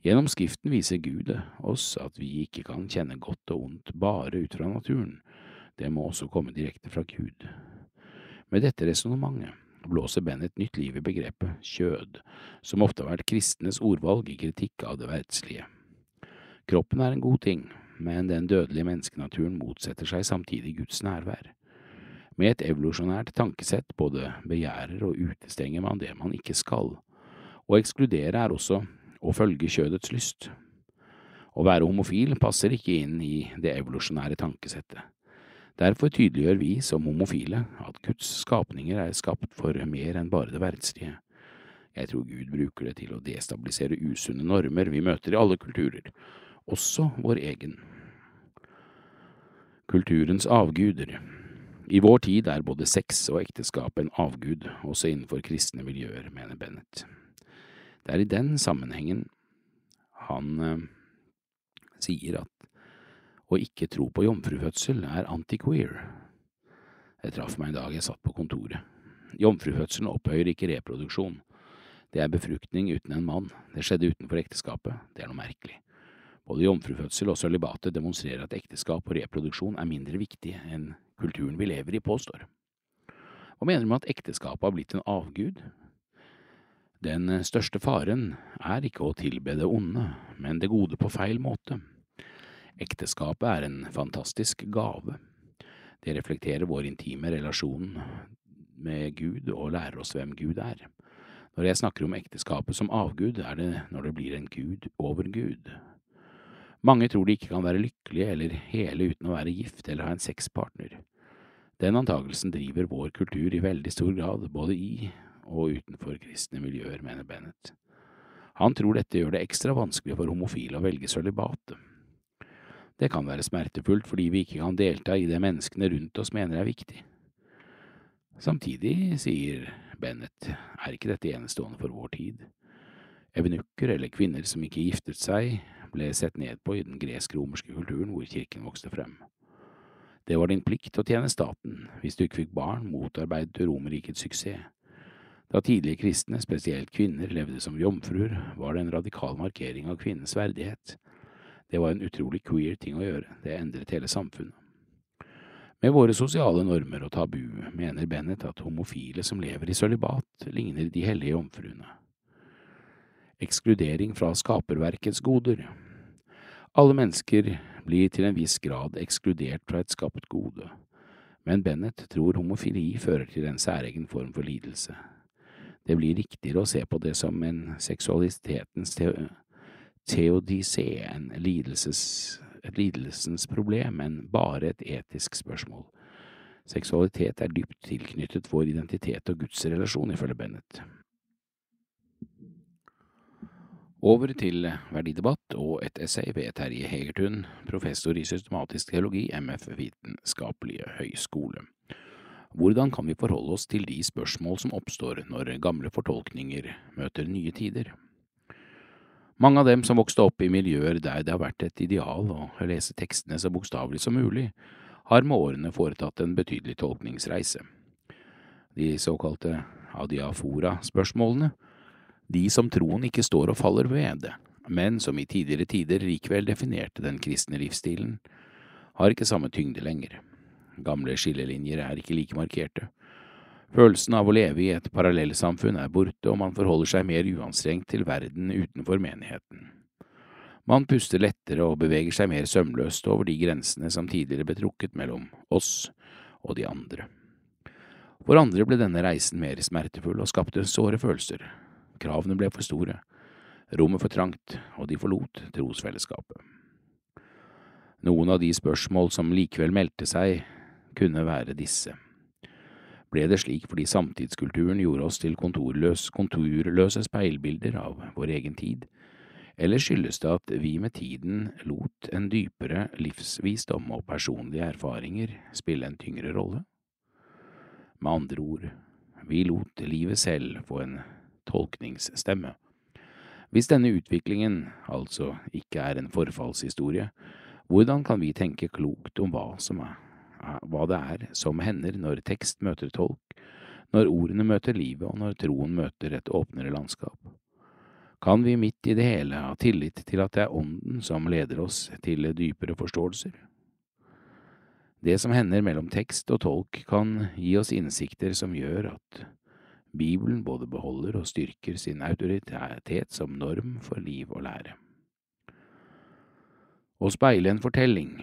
Gjennom Skriften viser Gud oss at vi ikke kan kjenne godt og ondt bare ut fra naturen, det må også komme direkte fra Gud. Med dette resonnementet blåser Bennett nytt liv i begrepet kjød, som ofte har vært kristenes ordvalg i kritikk av det verdslige. Kroppen er en god ting, men den dødelige menneskenaturen motsetter seg samtidig Guds nærvær. Med et evolusjonært tankesett både begjærer og utestenger man det man ikke skal. Å ekskludere er også å følge kjødets lyst. Å være homofil passer ikke inn i det evolusjonære tankesettet. Derfor tydeliggjør vi som homofile at Guds skapninger er skapt for mer enn bare det verdslige. Jeg tror Gud bruker det til å destabilisere usunne normer vi møter i alle kulturer, også vår egen. Kulturens avguder. I vår tid er både sex og ekteskap en avgud, også innenfor kristne miljøer, mener Bennett. Det er i den sammenhengen han eh, sier at å ikke tro på jomfrufødsel er antiqueer. Jeg traff meg en dag jeg satt på kontoret. Jomfrufødselen opphøyer ikke reproduksjon. Det er befruktning uten en mann. Det skjedde utenfor ekteskapet. Det er noe merkelig. Både jomfrufødsel og sølibatet demonstrerer at ekteskap og reproduksjon er mindre viktig enn kulturen vi lever i, påstår. Hva mener du med at ekteskapet har blitt en avgud? Den største faren er ikke å tilbe det onde, men det gode på feil måte. Ekteskapet er en fantastisk gave. Det reflekterer vår intime relasjon med Gud og lærer oss hvem Gud er. Når jeg snakker om ekteskapet som avgud, er det når det blir en gud over Gud. Mange tror de ikke kan være lykkelige eller hele uten å være gift eller ha en sexpartner. Den antagelsen driver vår kultur i veldig stor grad, både i og utenfor kristne miljøer, mener Bennett. Han tror dette gjør det ekstra vanskelig for homofile å velge sølibatet. Det kan være smertefullt fordi vi ikke kan delta i det menneskene rundt oss mener er viktig. Samtidig, sier Bennett, er ikke dette enestående for vår tid. Evenukker, eller kvinner som ikke giftet seg, ble sett ned på i den gresk-romerske kulturen hvor kirken vokste frem. Det var din plikt å tjene staten. Hvis du ikke fikk barn, motarbeidet Romerrikets suksess. Da tidlige kristne, spesielt kvinner, levde som jomfruer, var det en radikal markering av kvinnens verdighet. Det var en utrolig queer ting å gjøre, det endret hele samfunnet. Med våre sosiale normer og tabu mener Bennett at homofile som lever i sølibat, ligner de hellige jomfruene. Ekskludering fra skaperverkets goder. Alle mennesker blir til en viss grad ekskludert fra et skapt gode, men Bennett tror homofili fører til en særegen form for lidelse. Det blir riktigere å se på det som en seksualitetens te teodise, en lidelses, et lidelsens problem, enn bare et etisk spørsmål. Seksualitet er dypt tilknyttet vår identitet og Guds relasjon, ifølge Bennett. Over til verdidebatt og et essay ved Terje Hegertun, professor i systematisk teologi, MF Vitenskapelige høgskole. Hvordan kan vi forholde oss til de spørsmål som oppstår når gamle fortolkninger møter nye tider? Mange av dem som vokste opp i miljøer der det har vært et ideal å lese tekstene så bokstavelig som mulig, har med årene foretatt en betydelig tolkningsreise. De såkalte adiafora-spørsmålene de som troen ikke står og faller ved, men som i tidligere tider likevel definerte den kristne livsstilen, har ikke samme tyngde lenger. Gamle skillelinjer er ikke like markerte. Følelsen av å leve i et parallellsamfunn er borte, og man forholder seg mer uanstrengt til verden utenfor menigheten. Man puster lettere og beveger seg mer sømløst over de grensene som tidligere ble trukket mellom oss og de andre. For andre ble denne reisen mer smertefull og skapte såre følelser, Kravene ble for store, rommet for trangt, og de forlot trosfellesskapet. Noen av de spørsmål som likevel meldte seg, kunne være disse. Ble det slik fordi samtidskulturen gjorde oss til kontorløs, konturløse speilbilder av vår egen tid, eller skyldes det at vi med tiden lot en dypere livsvisdom og personlige erfaringer spille en tyngre rolle? Med andre ord, vi lot livet selv få en tolkningsstemme. Hvis denne utviklingen altså ikke er en forfallshistorie, hvordan kan vi tenke klokt om hva, er, hva det er som hender når tekst møter tolk, når ordene møter livet og når troen møter et åpnere landskap? Kan vi midt i det hele ha tillit til at det er Ånden som leder oss til dypere forståelser? Det som hender mellom tekst og tolk kan gi oss innsikter som gjør at Bibelen både beholder og styrker sin autoritet som norm for liv og lære. Å speile en fortelling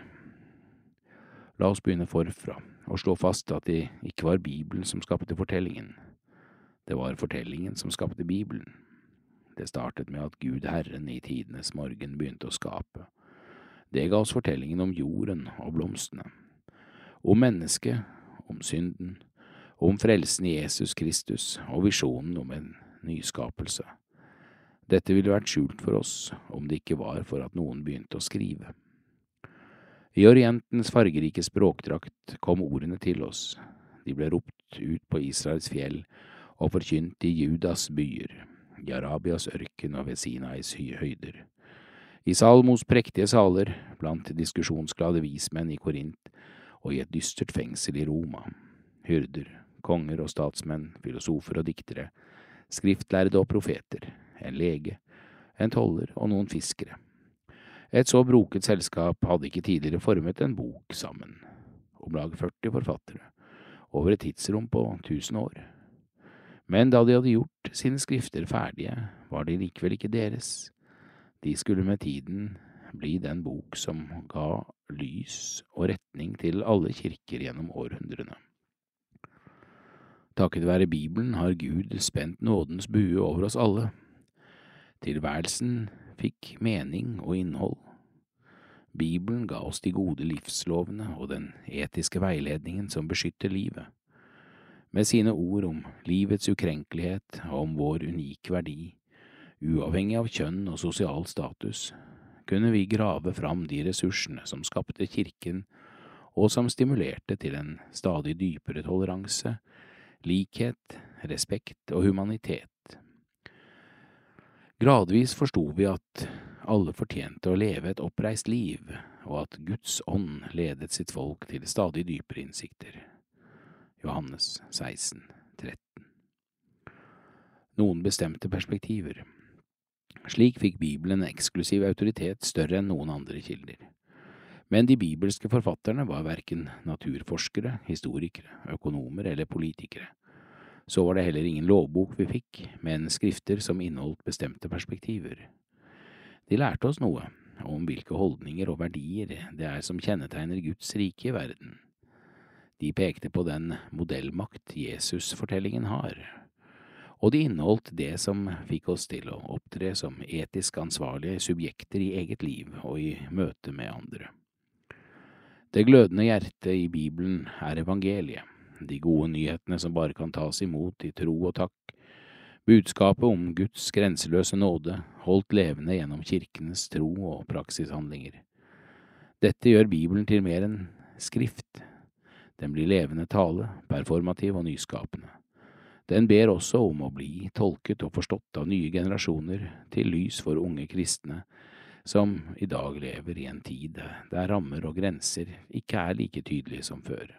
La oss begynne forfra og slå fast at det ikke var Bibelen som skapte fortellingen. Det var fortellingen som skapte Bibelen. Det startet med at Gud Herren i tidenes morgen begynte å skape. Det ga oss fortellingen om jorden og blomstene, om mennesket, om synden, om frelsen i Jesus Kristus og visjonen om en nyskapelse. Dette ville vært skjult for oss om det ikke var for at noen begynte å skrive. I Orientens fargerike språkdrakt kom ordene til oss, de ble ropt ut på Israels fjell og forkynt i Judas byer, i Arabias ørken og ved Sinais høyder. I Salmos prektige saler, blant diskusjonsglade vismenn i Korint og i et dystert fengsel i Roma, hyrder, konger og statsmenn, filosofer og diktere, skriftlærde og profeter, en lege, en toller og noen fiskere. Et så broket selskap hadde ikke tidligere formet en bok sammen, om lag 40 forfattere, over et tidsrom på tusen år. Men da de hadde gjort sine skrifter ferdige, var de likevel ikke deres. De skulle med tiden bli den bok som ga lys og retning til alle kirker gjennom århundrene. Takket være Bibelen har Gud spent nådens bue over oss alle. Tilværelsen fikk mening og innhold. Bibelen ga oss de gode livslovene og den etiske veiledningen som beskytter livet. Med sine ord om livets ukrenkelighet og om vår unike verdi, uavhengig av kjønn og sosial status, kunne vi grave fram de ressursene som skapte kirken, og som stimulerte til en stadig dypere toleranse, likhet, respekt og humanitet. Gradvis forsto vi at alle fortjente å leve et oppreist liv, og at Guds ånd ledet sitt folk til stadig dypere innsikter. Johannes 16, 13 Noen bestemte perspektiver. Slik fikk Bibelen en eksklusiv autoritet større enn noen andre kilder. Men de bibelske forfatterne var verken naturforskere, historikere, økonomer eller politikere. Så var det heller ingen lovbok vi fikk, men skrifter som inneholdt bestemte perspektiver. De lærte oss noe om hvilke holdninger og verdier det er som kjennetegner Guds rike i verden. De pekte på den modellmakt Jesus-fortellingen har, og de inneholdt det som fikk oss til å opptre som etisk ansvarlige subjekter i eget liv og i møte med andre. Det glødende hjertet i Bibelen er evangeliet, de gode nyhetene som bare kan tas imot i tro og takk, Budskapet om Guds grenseløse nåde holdt levende gjennom kirkenes tro og praksishandlinger. Dette gjør Bibelen til mer enn skrift. Den blir levende tale, performativ og nyskapende. Den ber også om å bli tolket og forstått av nye generasjoner til lys for unge kristne som i dag lever i en tid der rammer og grenser ikke er like tydelige som før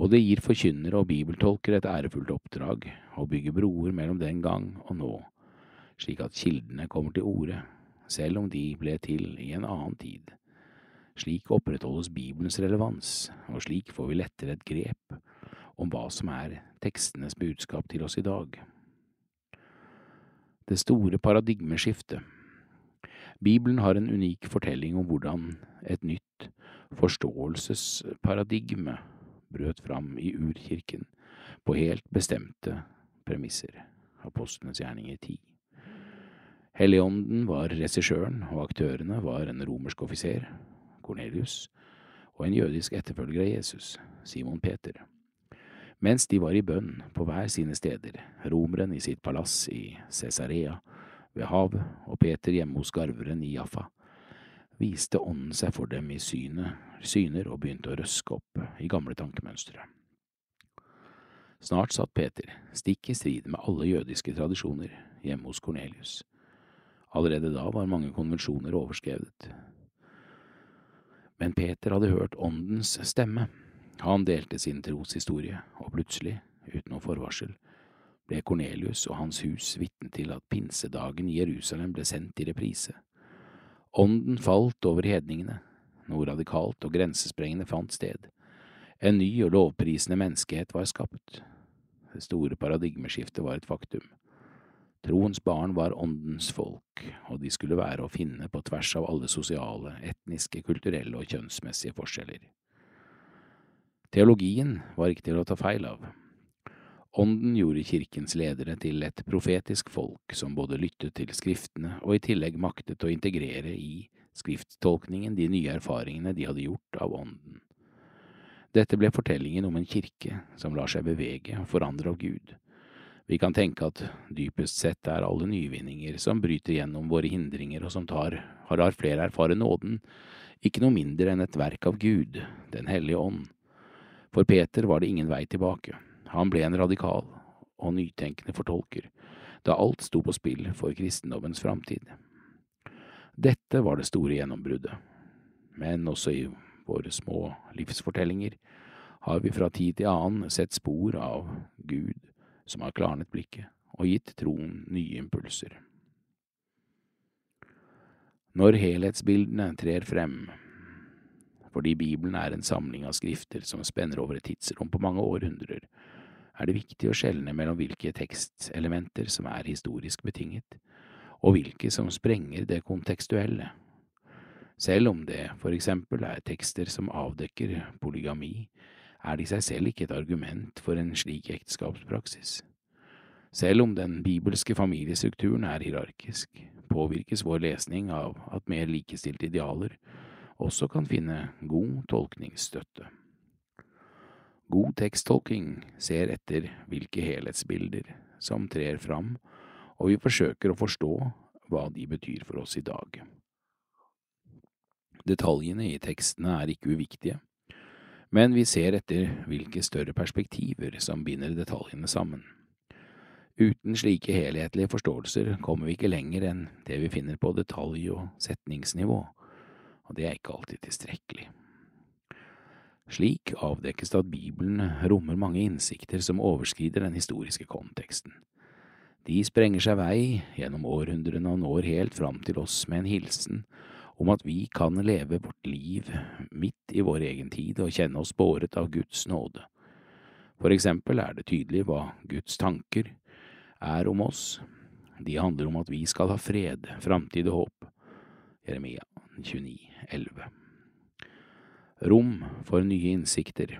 og det gir forkynnere og bibeltolkere et ærefullt oppdrag å bygge broer mellom den gang og nå, slik at kildene kommer til orde, selv om de ble til i en annen tid. Slik opprettholdes Bibelens relevans, og slik får vi lettere et grep om hva som er tekstenes budskap til oss i dag. Det store paradigmeskiftet Bibelen har en unik fortelling om hvordan et nytt forståelsesparadigme brøt fram i urkirken på helt bestemte premisser. Apostlenes gjerninger 10. Helligånden var regissøren, og aktørene var en romersk offiser, Kornelius, og en jødisk etterfølger av Jesus, Simon Peter. Mens de var i bønn på hver sine steder, romeren i sitt palass i Cesarea ved havet og Peter hjemme hos garveren i Jaffa, viste ånden seg for dem i syne, syner og begynte å røske opp i gamle tankemønstre. Snart satt Peter, stikk i strid med alle jødiske tradisjoner, hjemme hos Kornelius. Allerede da var mange konvensjoner overskrevet. Men Peter hadde hørt åndens stemme. Han delte sin troshistorie, og plutselig, uten noe forvarsel, ble Kornelius og hans hus vitne til at pinsedagen i Jerusalem ble sendt i reprise. Ånden falt over hedningene, noe radikalt og grensesprengende fant sted. En ny og lovprisende menneskehet var skapt. Det store paradigmeskiftet var et faktum. Troens barn var åndens folk, og de skulle være å finne på tvers av alle sosiale, etniske, kulturelle og kjønnsmessige forskjeller. Teologien var ikke til å ta feil av. Ånden gjorde kirkens ledere til et profetisk folk som både lyttet til skriftene og i tillegg maktet å integrere i skrifttolkningen de nye erfaringene de hadde gjort av ånden. Dette ble fortellingen om en kirke som lar seg bevege og forandre av Gud. Vi kan tenke at dypest sett er alle nyvinninger som bryter gjennom våre hindringer og som tar, har lar flere erfare nåden, ikke noe mindre enn et verk av Gud, Den hellige ånd. For Peter var det ingen vei tilbake. Han ble en radikal og nytenkende fortolker, da alt sto på spill for kristendommens framtid. Dette var det store gjennombruddet, men også i våre små livsfortellinger har vi fra tid til annen sett spor av Gud som har klarnet blikket og gitt troen nye impulser. Når helhetsbildene trer frem, fordi Bibelen er en samling av skrifter som spenner over et tidsrom på mange århundrer, er det viktig å skjelne mellom hvilke tekstelementer som er historisk betinget, og hvilke som sprenger det kontekstuelle. Selv om det for eksempel er tekster som avdekker polygami, er det i seg selv ikke et argument for en slik ekteskapspraksis. Selv om den bibelske familiestrukturen er hierarkisk, påvirkes vår lesning av at mer likestilte idealer også kan finne god tolkningsstøtte. God teksttolking ser etter hvilke helhetsbilder som trer fram, og vi forsøker å forstå hva de betyr for oss i dag. Detaljene i tekstene er ikke uviktige, men vi ser etter hvilke større perspektiver som binder detaljene sammen. Uten slike helhetlige forståelser kommer vi ikke lenger enn det vi finner på detalj- og setningsnivå, og det er ikke alltid tilstrekkelig. Slik avdekkes det at Bibelen rommer mange innsikter som overskrider den historiske konteksten. De sprenger seg vei gjennom århundrene og når helt fram til oss med en hilsen om at vi kan leve vårt liv midt i vår egen tid og kjenne oss båret av Guds nåde. For eksempel er det tydelig hva Guds tanker, er om oss. De handler om at vi skal ha fred, framtid og håp. Jeremia 29, 11. Rom for nye innsikter.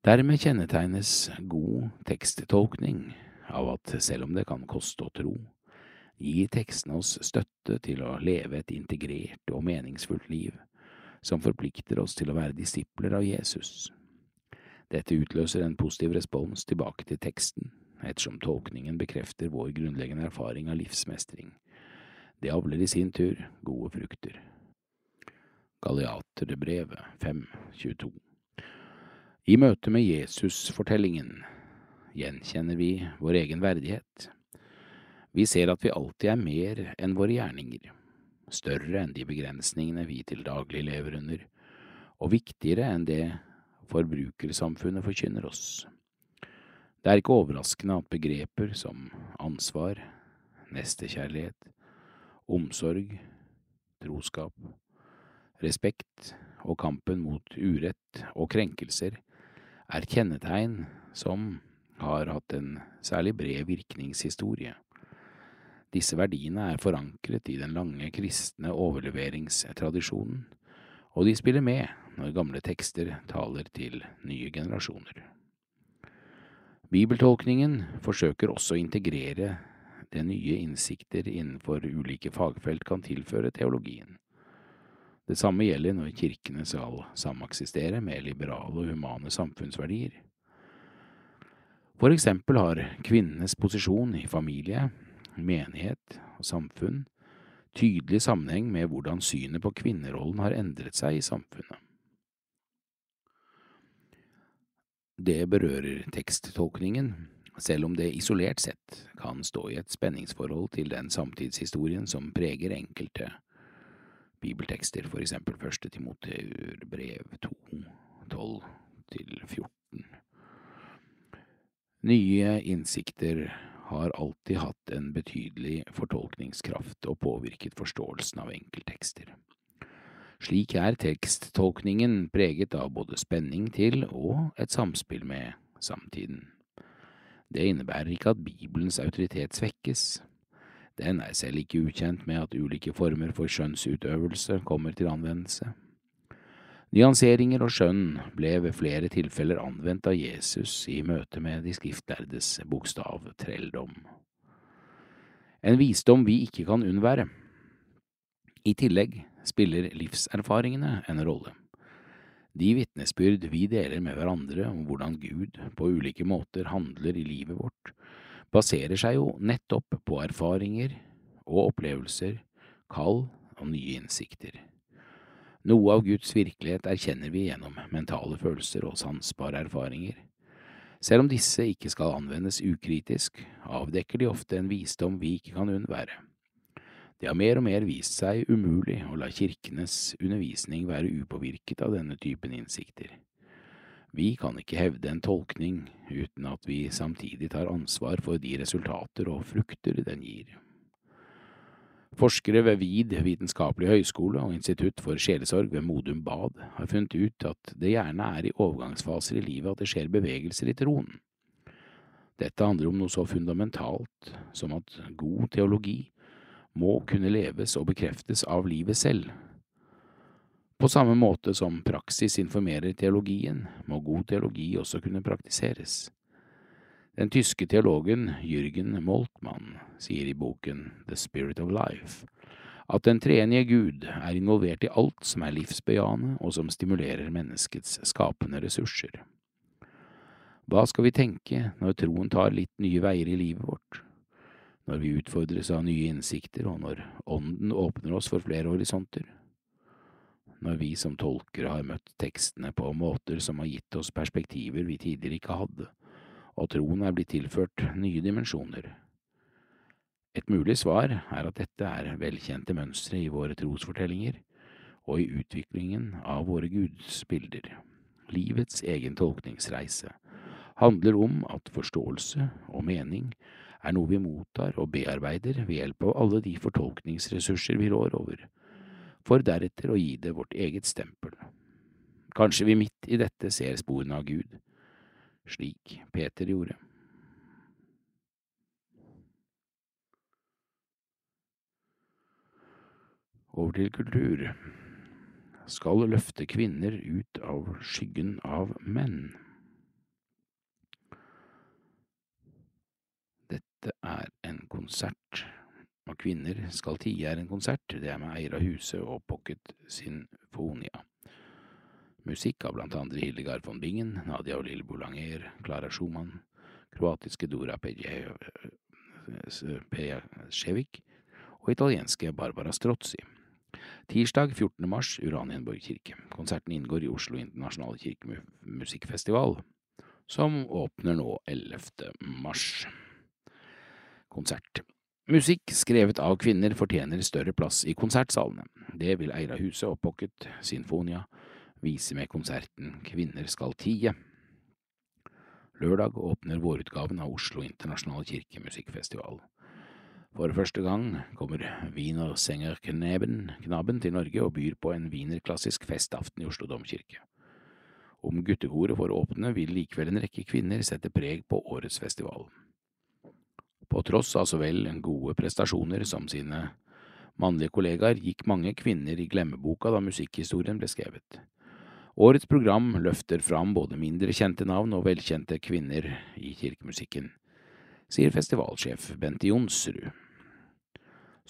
Dermed kjennetegnes god teksttolkning av at selv om det kan koste å tro, gir tekstene oss støtte til å leve et integrert og meningsfullt liv som forplikter oss til å være disipler av Jesus. Dette utløser en positiv respons tilbake til teksten, ettersom tolkningen bekrefter vår grunnleggende erfaring av livsmestring. Det avler i sin tur gode frukter. Galeaterbrevet 5.22 I møte med Jesus-fortellingen gjenkjenner vi vår egen verdighet. Vi ser at vi alltid er mer enn våre gjerninger, større enn de begrensningene vi til daglig lever under, og viktigere enn det forbrukersamfunnet forkynner oss. Det er ikke overraskende at begreper som ansvar, nestekjærlighet, omsorg, troskap, respekt og kampen mot urett og krenkelser er kjennetegn som har hatt en særlig bred virkningshistorie. Disse verdiene er forankret i den lange kristne overleveringstradisjonen, og de spiller med når gamle tekster taler til nye generasjoner. Bibeltolkningen forsøker også å integrere det nye innsikter innenfor ulike fagfelt kan tilføre teologien. Det samme gjelder når kirkene skal sameksistere med liberale og humane samfunnsverdier. For eksempel har kvinnenes posisjon i familie, menighet og samfunn tydelig sammenheng med hvordan synet på kvinnerollen har endret seg i samfunnet. Det berører teksttolkningen, selv om det isolert sett kan stå i et spenningsforhold til den samtidshistorien som preger enkelte bibeltekster, for eksempel første Timoteubrev 2, 12–14. Nye innsikter har alltid hatt en betydelig fortolkningskraft og påvirket forståelsen av enkelttekster. Slik er teksttolkningen preget av både spenning til og et samspill med samtiden. Det innebærer ikke at Bibelens autoritet svekkes. Den er selv ikke ukjent med at ulike former for skjønnsutøvelse kommer til anvendelse. Nyanseringer og skjønn ble ved flere tilfeller anvendt av Jesus i møte med de skriftlærdes bokstavtrelldom. En visdom vi ikke kan unnvære. I tillegg spiller livserfaringene en rolle. De vitnesbyrd vi deler med hverandre om hvordan Gud på ulike måter handler i livet vårt, baserer seg jo nettopp på erfaringer og opplevelser, kall og nye innsikter. Noe av Guds virkelighet erkjenner vi gjennom mentale følelser og sansbare erfaringer. Selv om disse ikke skal anvendes ukritisk, avdekker de ofte en visdom vi ikke kan unnvære. Det har mer og mer vist seg umulig å la kirkenes undervisning være upåvirket av denne typen innsikter. Vi kan ikke hevde en tolkning uten at vi samtidig tar ansvar for de resultater og frukter den gir. Forskere ved VID vitenskapelig høgskole og Institutt for sjelesorg ved Modum Bad har funnet ut at det gjerne er i overgangsfaser i livet at det skjer bevegelser i troen. Dette handler om noe så fundamentalt som at god teologi må kunne leves og bekreftes av livet selv, på samme måte som praksis informerer teologien, må god teologi også kunne praktiseres. Den tyske teologen Jürgen Moltmann sier i boken The Spirit of Life at den treenige Gud er involvert i alt som er livsbejaende og som stimulerer menneskets skapende ressurser. Hva skal vi tenke når troen tar litt nye veier i livet vårt, når vi utfordres av nye innsikter og når Ånden åpner oss for flere horisonter? Når vi som tolker har møtt tekstene på måter som har gitt oss perspektiver vi tidligere ikke hadde, og troen er blitt tilført nye dimensjoner. Et mulig svar er at dette er velkjente mønstre i våre trosfortellinger og i utviklingen av våre gudsbilder. Livets egen tolkningsreise handler om at forståelse og mening er noe vi mottar og bearbeider ved hjelp av alle de fortolkningsressurser vi rår over for deretter å gi det vårt eget stempel. Kanskje vi midt i dette ser sporene av Gud, slik Peter gjorde. Over til kultur. Skal løfte kvinner ut av skyggen av menn. Dette er en konsert og kvinner skal tie er en konsert, det er med Eira Huse og Pocket Sinfonia. Musikk av blant andre Hildegard von Bingen, Nadia og Lille Boulanger, Klara Schumann, kroatiske Dora Pejacevic og italienske Barbara Strozzi. Tirsdag 14. mars, Uranienborg kirke. Konserten inngår i Oslo internasjonale kirkemusikkfestival, som åpner nå 11. mars. Konsert. Musikk skrevet av kvinner fortjener større plass i konsertsalene. Det vil Eira Huse og Pocket Sinfonia vise med konserten Kvinner skal tie. Lørdag åpner vårutgaven av Oslo internasjonale kirkemusikkfestival. For første gang kommer Wiener Sänger Knaben, Knaben til Norge og byr på en wienerklassisk festaften i Oslo domkirke. Om guttekoret får åpne, vil likevel en rekke kvinner sette preg på årets festival. På tross av så vel gode prestasjoner som sine mannlige kollegaer gikk mange kvinner i glemmeboka da musikkhistorien ble skrevet. Årets program løfter fram både mindre kjente navn og velkjente kvinner i kirkemusikken, sier festivalsjef Bente Jonsrud.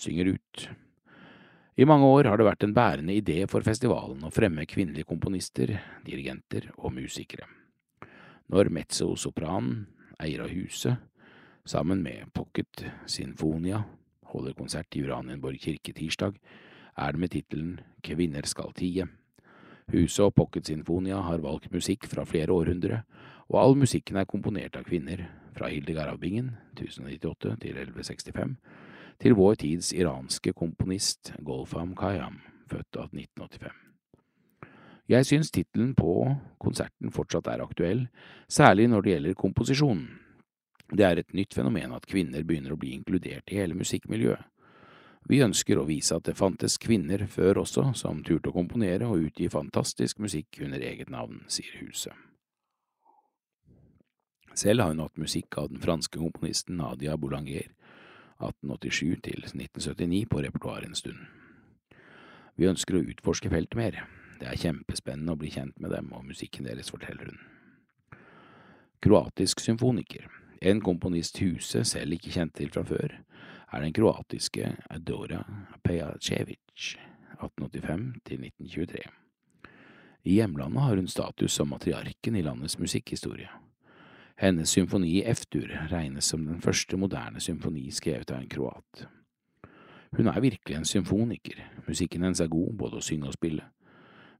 Synger ut. I mange år har det vært en bærende idé for festivalen å fremme kvinnelige komponister, dirigenter og musikere. Når mezzo-sopranen av Huse Sammen med Pocket Sinfonia holder konsert i Uranienborg kirke tirsdag, er det med tittelen Kvinner skal tie. Huset og Pocket Sinfonia har valgt musikk fra flere århundre, og all musikken er komponert av kvinner, fra Hildegard av Bingen, 1098 til 1165, til vår tids iranske komponist Golfam Khayyam, født av 1985. Jeg syns tittelen på konserten fortsatt er aktuell, særlig når det gjelder komposisjonen. Det er et nytt fenomen at kvinner begynner å bli inkludert i hele musikkmiljøet. Vi ønsker å vise at det fantes kvinner før også som turte å komponere og utgi fantastisk musikk under eget navn, sier Huset. Selv har hun hatt musikk av den franske komponisten Nadia Boulanger, 1887 til 1979, på repertoaret en stund. Vi ønsker å utforske feltet mer. Det er kjempespennende å bli kjent med dem og musikken deres, forteller hun. Kroatisk symfoniker. En komponist huset selv ikke kjente til fra før, er den kroatiske Adora Pejacevic, 1885–1923. I hjemlandet har hun status som matriarken i landets musikkhistorie. Hennes symfoni i F-dur regnes som den første moderne symfoni skrevet av en kroat. Hun er virkelig en symfoniker, musikken hennes er god både å synge og spille.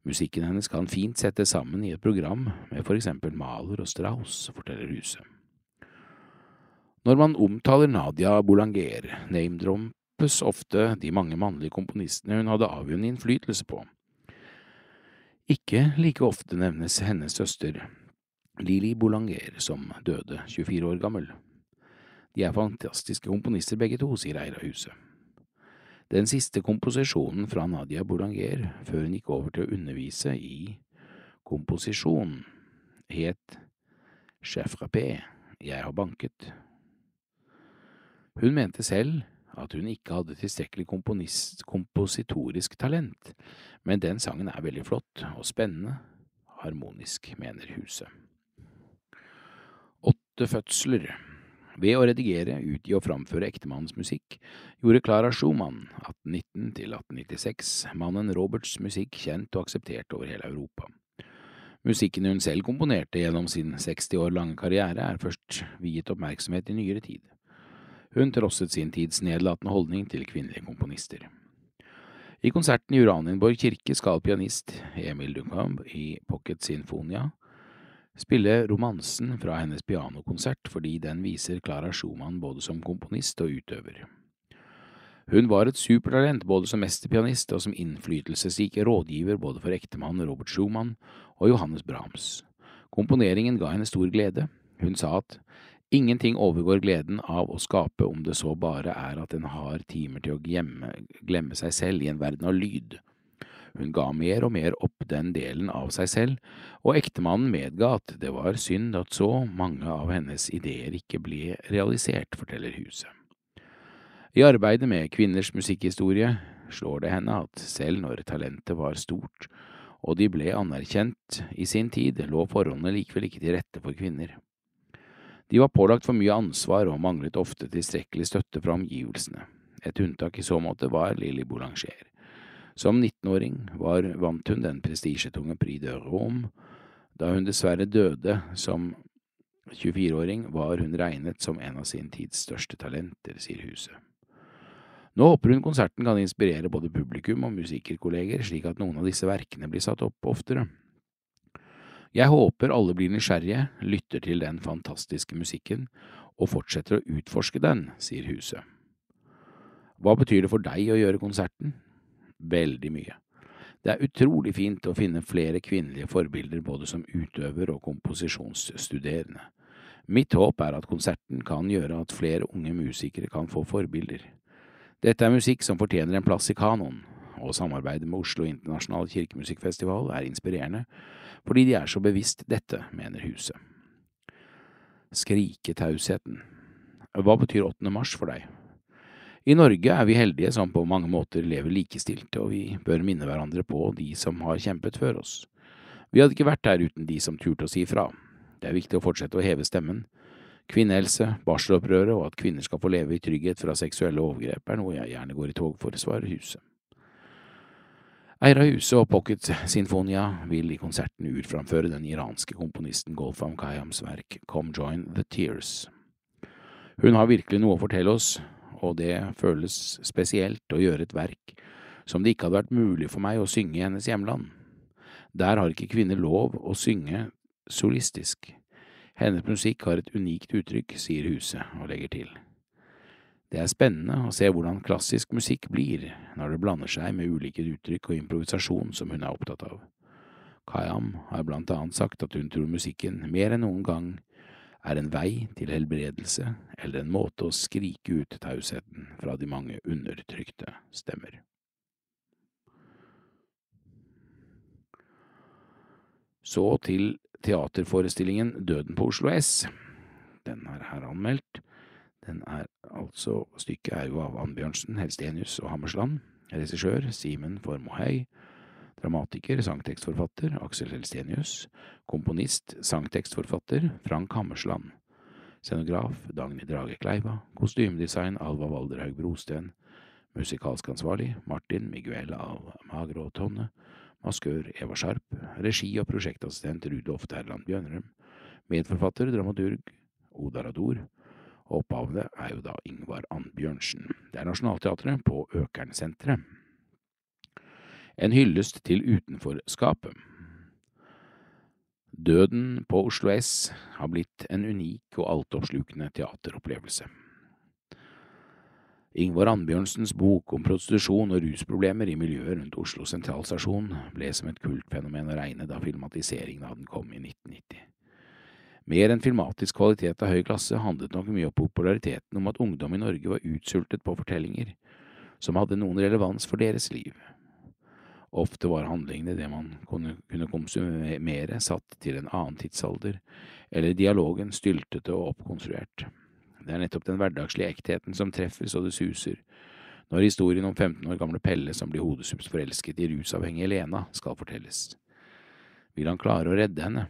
Musikken hennes kan fint settes sammen i et program med for eksempel Maler og Strauss, forteller Huset. Når man omtaler Nadia Boulanger, namedrompes ofte de mange mannlige komponistene hun hadde avgjørende innflytelse på. Ikke like ofte nevnes hennes søster Lili Boulanger, som døde 24 år gammel. De er fantastiske komponister begge to, sier Eira. Den siste komposisjonen fra Nadia Boulanger, før hun gikk over til å undervise i komposisjon, het Chef Rappé, Jeg har banket. Hun mente selv at hun ikke hadde tilstrekkelig kompositorisk talent, men den sangen er veldig flott og spennende, harmonisk, mener huset. Åtte fødsler ved å redigere, utgi og framføre ektemannens musikk gjorde Clara Schumann 1819 til 1896 mannen Roberts musikk kjent og akseptert over hele Europa. Musikken hun selv komponerte gjennom sin 60 år lange karriere, er først viet oppmerksomhet i nyere tid. Hun trosset sin tids nedlatende holdning til kvinnelige komponister. I konserten i Uranienborg kirke skal pianist Emil Duncombe i Pocket Sinfonia spille romansen fra hennes pianokonsert fordi den viser Clara Schumann både som komponist og utøver. Hun var et supertalent både som mesterpianist og som innflytelsesrik rådgiver både for ektemannen Robert Schumann og Johannes Brahms. Komponeringen ga henne stor glede. Hun sa at ingenting overgår gleden av å skape om det så bare er at en har timer til å glemme, glemme seg selv i en verden av lyd. Hun ga mer og mer opp den delen av seg selv, og ektemannen medga at det var synd at så mange av hennes ideer ikke ble realisert, forteller huset. I arbeidet med kvinners musikkhistorie slår det henne at selv når talentet var stort og de ble anerkjent i sin tid, lå forholdene likevel ikke til rette for kvinner. De var pålagt for mye ansvar og manglet ofte tilstrekkelig støtte fra omgivelsene. Et unntak i så måte var Lilly Boulanger. Som 19-åring vant hun den prestisjetunge Prix de Rome. Da hun dessverre døde som 24-åring, var hun regnet som en av sin tids største talenter, sier huset. Nå håper hun konserten kan inspirere både publikum og musikerkolleger, slik at noen av disse verkene blir satt opp oftere. Jeg håper alle blir nysgjerrige, lytter til den fantastiske musikken og fortsetter å utforske den, sier huset. Hva betyr det for deg å gjøre konserten? veldig mye. Det er utrolig fint å finne flere kvinnelige forbilder både som utøver og komposisjonsstuderende. Mitt håp er at konserten kan gjøre at flere unge musikere kan få forbilder. Dette er musikk som fortjener en plass i kanoen, og samarbeidet med Oslo Internasjonale Kirkemusikkfestival er inspirerende fordi de er så bevisst dette, mener huset. Skriketausheten. Hva betyr 8. mars for deg? I Norge er vi heldige som på mange måter lever likestilte, og vi bør minne hverandre på de som har kjempet før oss. Vi hadde ikke vært her uten de som turte å si fra. Det er viktig å fortsette å heve stemmen. Kvinnehelse, barselopprøret og at kvinner skal få leve i trygghet fra seksuelle overgrep er noe jeg gjerne går i tog for, svarer Huset. Eier av Huset og Pocket Sinfonia vil i konserten urframføre den iranske komponisten Golfam Kayams verk Come Join The Tears. Hun har virkelig noe å fortelle oss, og det føles spesielt å gjøre et verk som det ikke hadde vært mulig for meg å synge i hennes hjemland. Der har ikke kvinner lov å synge solistisk. Hennes musikk har et unikt uttrykk, sier Huset, og legger til. Det er spennende å se hvordan klassisk musikk blir når det blander seg med ulike uttrykk og improvisasjon som hun er opptatt av. Kayam har blant annet sagt at hun tror musikken mer enn noen gang er en vei til helbredelse eller en måte å skrike ut tausheten fra de mange undertrykte stemmer. Så til teaterforestillingen Døden på Oslo S. Den er her anmeldt. Den er altså Stykket er jo av Annbjørnsen, Helstenius og Hammersland. Regissør Simen Formohei. Dramatiker, sangtekstforfatter Aksel Helstenius. Komponist, sangtekstforfatter Frank Hammersland. Scenograf Dagny Drage Kleiva. Kostymedesign Alva Valderhaug Brosten. Musikalsk ansvarlig Martin Miguel Magro Tonne. Maskør Eva Sharp. Regi- og prosjektassistent Rudolf Terland Bjørnrum. Medforfatter, dramaturg Oda Rador. Opphavet er jo da Ingvar Annbjørnsen. Det er Nationaltheatret på Økernsenteret. En hyllest til utenforskapet. Døden på Oslo S har blitt en unik og altoppslukende teateropplevelse. Ingvar Annbjørnsens bok om prostitusjon og rusproblemer i miljøet rundt Oslo sentralstasjon ble som et kultfenomen å regne da filmatiseringen av den kom i 1990. Mer enn filmatisk kvalitet av høy klasse handlet nok mye om populariteten om at ungdom i Norge var utsultet på fortellinger som hadde noen relevans for deres liv. Ofte var handlingene det man kunne, konsumere satt til en annen tidsalder, eller dialogen styltete og oppkonstruert. Det er nettopp den hverdagslige ektheten som treffer så det suser, når historien om 15 år gamle Pelle som blir hodesupps forelsket i rusavhengige Lena, skal fortelles. Vil han klare å redde henne?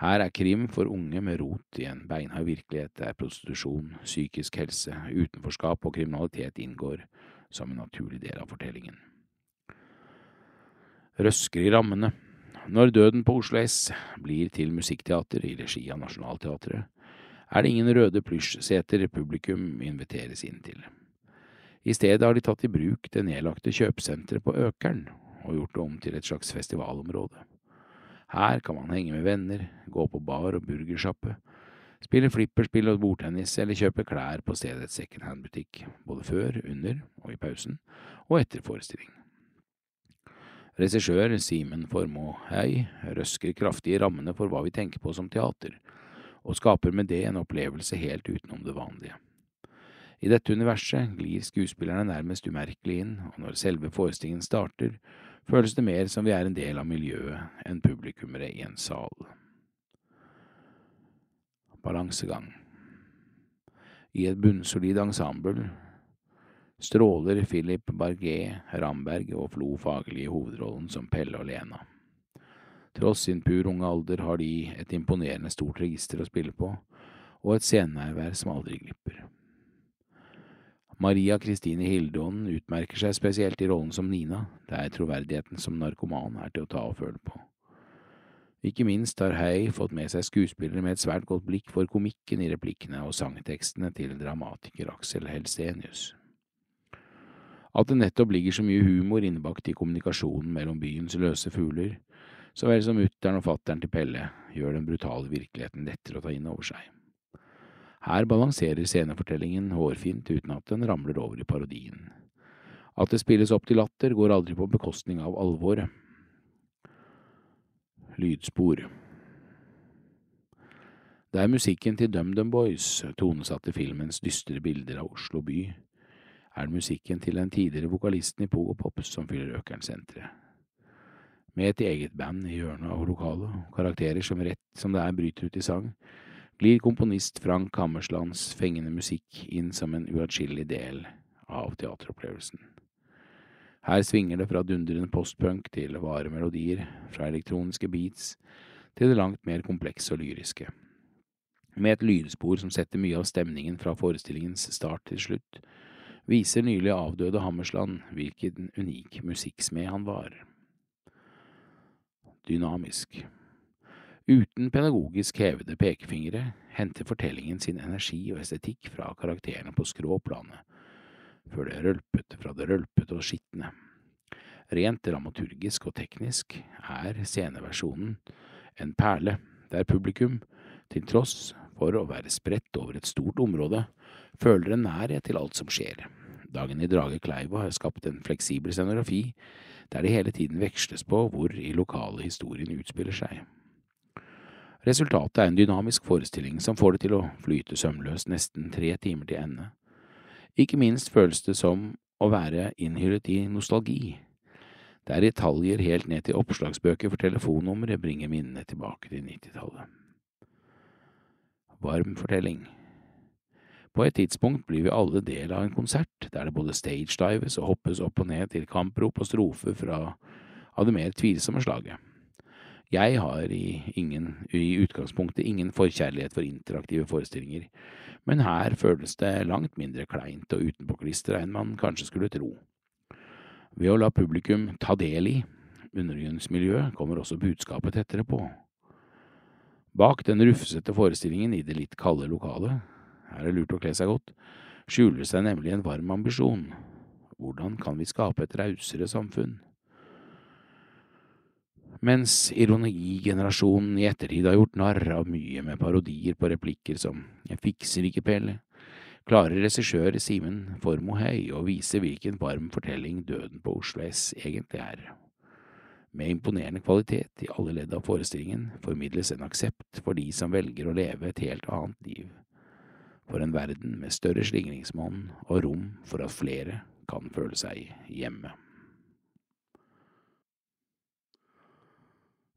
Her er krim for unge med rot i en beinhard virkelighet der prostitusjon, psykisk helse, utenforskap og kriminalitet inngår som en naturlig del av fortellingen røsker i rammene. Når Døden på Oslo S blir til musikkteater i regi av Nationaltheatret, er det ingen røde plysjseter publikum inviteres inn til. I stedet har de tatt i bruk det nedlagte kjøpesenteret på Økern og gjort det om til et slags festivalområde. Her kan man henge med venner, gå på bar og burgersjappe, spille flipperspill og bordtennis eller kjøpe klær på stedets secondhand-butikk, både før, under og i pausen, og etter forestilling. Regissør Simen Formoe-Hei røsker kraftig i rammene for hva vi tenker på som teater, og skaper med det en opplevelse helt utenom det vanlige. I dette universet glir skuespillerne nærmest umerkelig inn, og når selve forestillingen starter, føles det mer som vi er en del av miljøet enn publikummere i en sal. Balansegang I et bunnsolid ensemble stråler Philip Barget Ramberg og Flo Fagerli hovedrollen som Pelle og Lena. Tross sin pur unge alder har de et imponerende stort register å spille på, og et scenenærvær som aldri glipper. Maria Kristine Hildåen utmerker seg spesielt i rollen som Nina, det er troverdigheten som narkoman er til å ta og føle på. Ikke minst har Hei fått med seg skuespillere med et svært godt blikk for komikken i replikkene og sangtekstene til dramatiker Aksel Helsenius. At det nettopp ligger så mye humor innbakt i kommunikasjonen mellom byens løse fugler, så vel som mutter'n og fatter'n til Pelle, gjør den brutale virkeligheten lettere å ta inn over seg. Her balanserer scenefortellingen hårfint uten at den ramler over i parodien. At det spilles opp til latter, går aldri på bekostning av alvoret. Lydspor Det er musikken til DumDum Boys tonesatte filmens dystre bilder av Oslo by er det musikken til den tidligere vokalisten i Pogo Pop som fyller Økernsenteret. Med et eget band i hjørnet av lokalet, karakterer som rett som det er bryter ut i sang, glir komponist Frank Hammerslands fengende musikk inn som en uatskillelig del av teateropplevelsen. Her svinger det fra dundrende postpunk til vare melodier, fra elektroniske beats til det langt mer komplekse og lyriske. Med et lydspor som setter mye av stemningen fra forestillingens start til slutt, viser nylig avdøde Hammersland hvilken unik musikksmed han var. Dynamisk. Uten pedagogisk hevede pekefingre henter fortellingen sin energi og estetikk fra karakterene på skråplanet, før det rølpete fra det rølpete og skitne. Rent dramaturgisk og teknisk er sceneversjonen en perle, der publikum, til tross for å være spredt over et stort område, føler en nærhet til alt som skjer. Dagen i Drage Kleiva har skapt en fleksibel scenografi, der det hele tiden veksles på hvor i lokale historien utspiller seg. Resultatet er en dynamisk forestilling som får det til å flyte sømløst nesten tre timer til ende. Ikke minst føles det som å være innhyllet i nostalgi, der detaljer helt ned til oppslagsbøker for telefonnumre bringer minnene tilbake til nittitallet. Varm fortelling. På et tidspunkt blir vi alle del av en konsert der det både stagedives og hoppes opp og ned til kamprop og strofer fra av det mer tvilsomme slaget. Jeg har i, ingen, i utgangspunktet ingen forkjærlighet for interaktive forestillinger, men her føles det langt mindre kleint og utenpåklistra enn man kanskje skulle tro. Ved å la publikum ta del i undergrunnsmiljøet kommer også budskapet tettere på. Bak den rufsete forestillingen i det litt kalde lokalet her er det lurt å kle seg godt, skjuler seg nemlig en varm ambisjon. Hvordan kan vi skape et rausere samfunn? Mens ironigenerasjonen i ettertid har gjort narr av mye med parodier på replikker som Jeg fikser ikke, Pelle, klarer regissør Simen Formohei å vise hvilken varm fortelling Døden på Oslo S egentlig er. Med imponerende kvalitet i alle ledd av forestillingen formidles en aksept for de som velger å leve et helt annet liv, for en verden med større slingringsmonn og rom for at flere kan føle seg hjemme.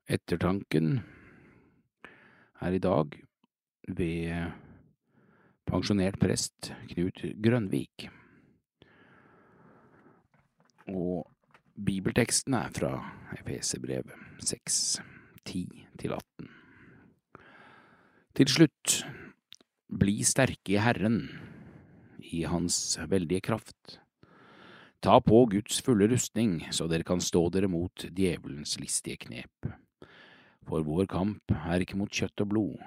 Ettertanken er i dag ved pensjonert prest Knut Grønvik. Og bibelteksten er fra Efeserbrevet 6, 10-18. Til slutt, bli sterke i Herren, i Hans veldige kraft. Ta på Guds fulle rustning, så dere kan stå dere mot djevelens listige knep. For vår kamp er ikke mot kjøtt og blod,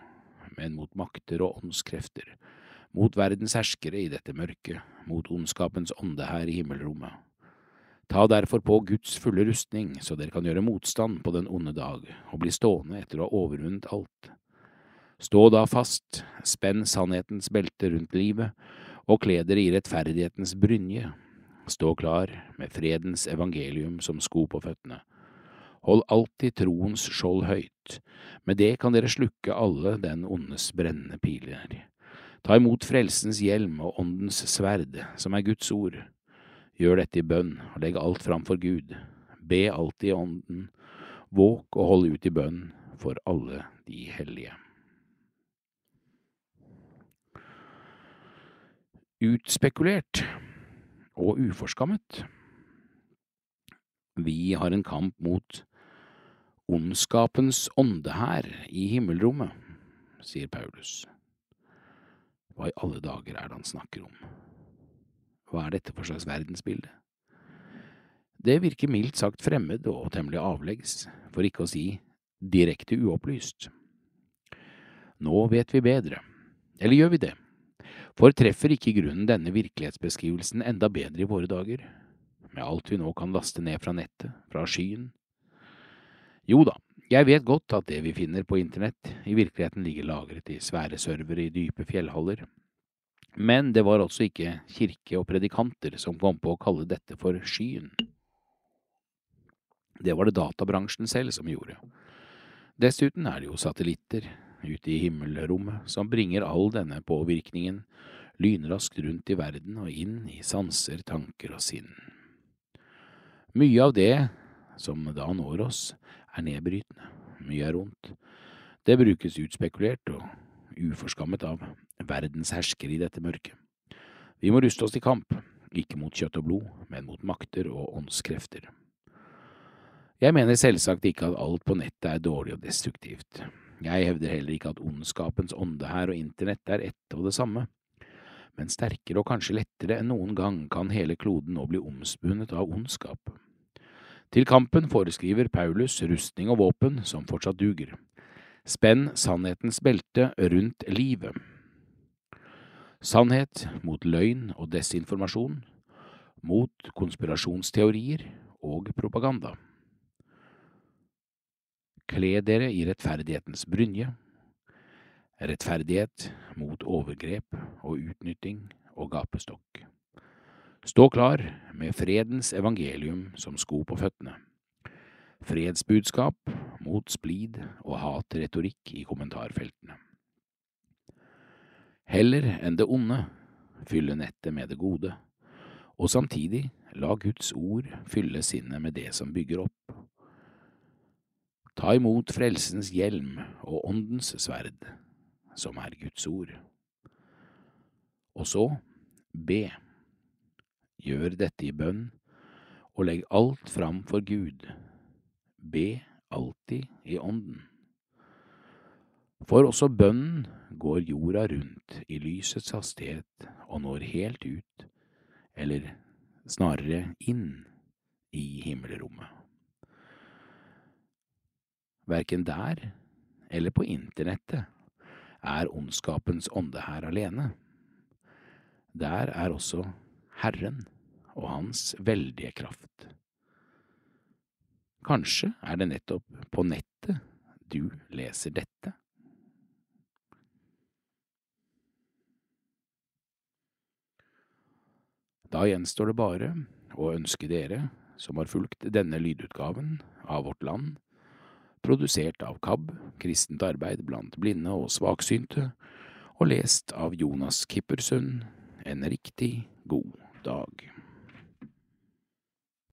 men mot makter og åndskrefter, mot verdens herskere i dette mørket, mot ondskapens ånde her i himmelrommet. Ta derfor på Guds fulle rustning, så dere kan gjøre motstand på den onde dag, og bli stående etter å ha overvunnet alt. Stå da fast, spenn sannhetens belte rundt livet, og kle dere i rettferdighetens brynje. Stå klar med fredens evangelium som sko på føttene Hold alltid troens skjold høyt, med det kan dere slukke alle den ondes brennende piler. Ta imot frelsens hjelm og åndens sverd, som er Guds ord. Gjør dette i bønn, og legg alt fram for Gud. Be alltid i ånden. Våk og hold ut i bønn for alle de hellige. Utspekulert og uforskammet. Vi har en kamp mot ondskapens åndehær i himmelrommet, sier Paulus. Hva i alle dager er det han snakker om? Hva er dette for slags verdensbilde? Det virker mildt sagt fremmed og temmelig avleggs, for ikke å si direkte uopplyst. Nå vet vi bedre, eller gjør vi det? For treffer ikke grunnen denne virkelighetsbeskrivelsen enda bedre i våre dager, med alt vi nå kan laste ned fra nettet, fra skyen, jo da, jeg vet godt at det vi finner på internett, i virkeligheten ligger lagret i svære servere i dype fjellhaller. Men det var altså ikke kirke og predikanter som kom på å kalle dette for skyen. Det var det databransjen selv som gjorde. Dessuten er det jo satellitter ute i himmelrommet som bringer all denne påvirkningen lynraskt rundt i verden og inn i sanser, tanker og sinn. Mye av det som da når oss, er nedbrytende, mye er ondt. Det brukes utspekulert og uforskammet av verdens herskere i dette mørket. Vi må ruste oss til kamp, ikke mot kjøtt og blod, men mot makter og åndskrefter. Jeg mener selvsagt ikke at alt på nettet er dårlig og destruktivt. Jeg hevder heller ikke at ondskapens ånde her og internett er ett og det samme. Men sterkere og kanskje lettere enn noen gang kan hele kloden nå bli omspunnet av ondskap. Til kampen foreskriver Paulus rustning og våpen som fortsatt duger. Spenn sannhetens belte rundt livet. Sannhet mot løgn og desinformasjon, mot konspirasjonsteorier og propaganda. Kle dere i rettferdighetens brynje. Rettferdighet mot overgrep og utnytting og gapestokk. Stå klar med fredens evangelium som sko på føttene. Fredsbudskap mot splid og hatretorikk i kommentarfeltene. Heller enn det onde, fylle nettet med det gode, og samtidig la Guds ord fylle sinnet med det som bygger opp. Ta imot frelsens hjelm og åndens sverd, som er Guds ord. Og så be. Gjør dette i bønn, og legg alt fram for Gud. Be alltid i ånden. For også bønnen går jorda rundt i lysets hastighet og når helt ut, eller snarere inn, i himmelrommet. Verken der eller på internettet er ondskapens ånde her alene. Der er også Herren og Hans veldige kraft. Kanskje er det nettopp på nettet du leser dette? Da gjenstår det bare å ønske dere som har fulgt denne lydutgaven av Vårt Land, produsert av KAB, Kristent arbeid blant blinde og svaksynte, og lest av Jonas Kippersund, en riktig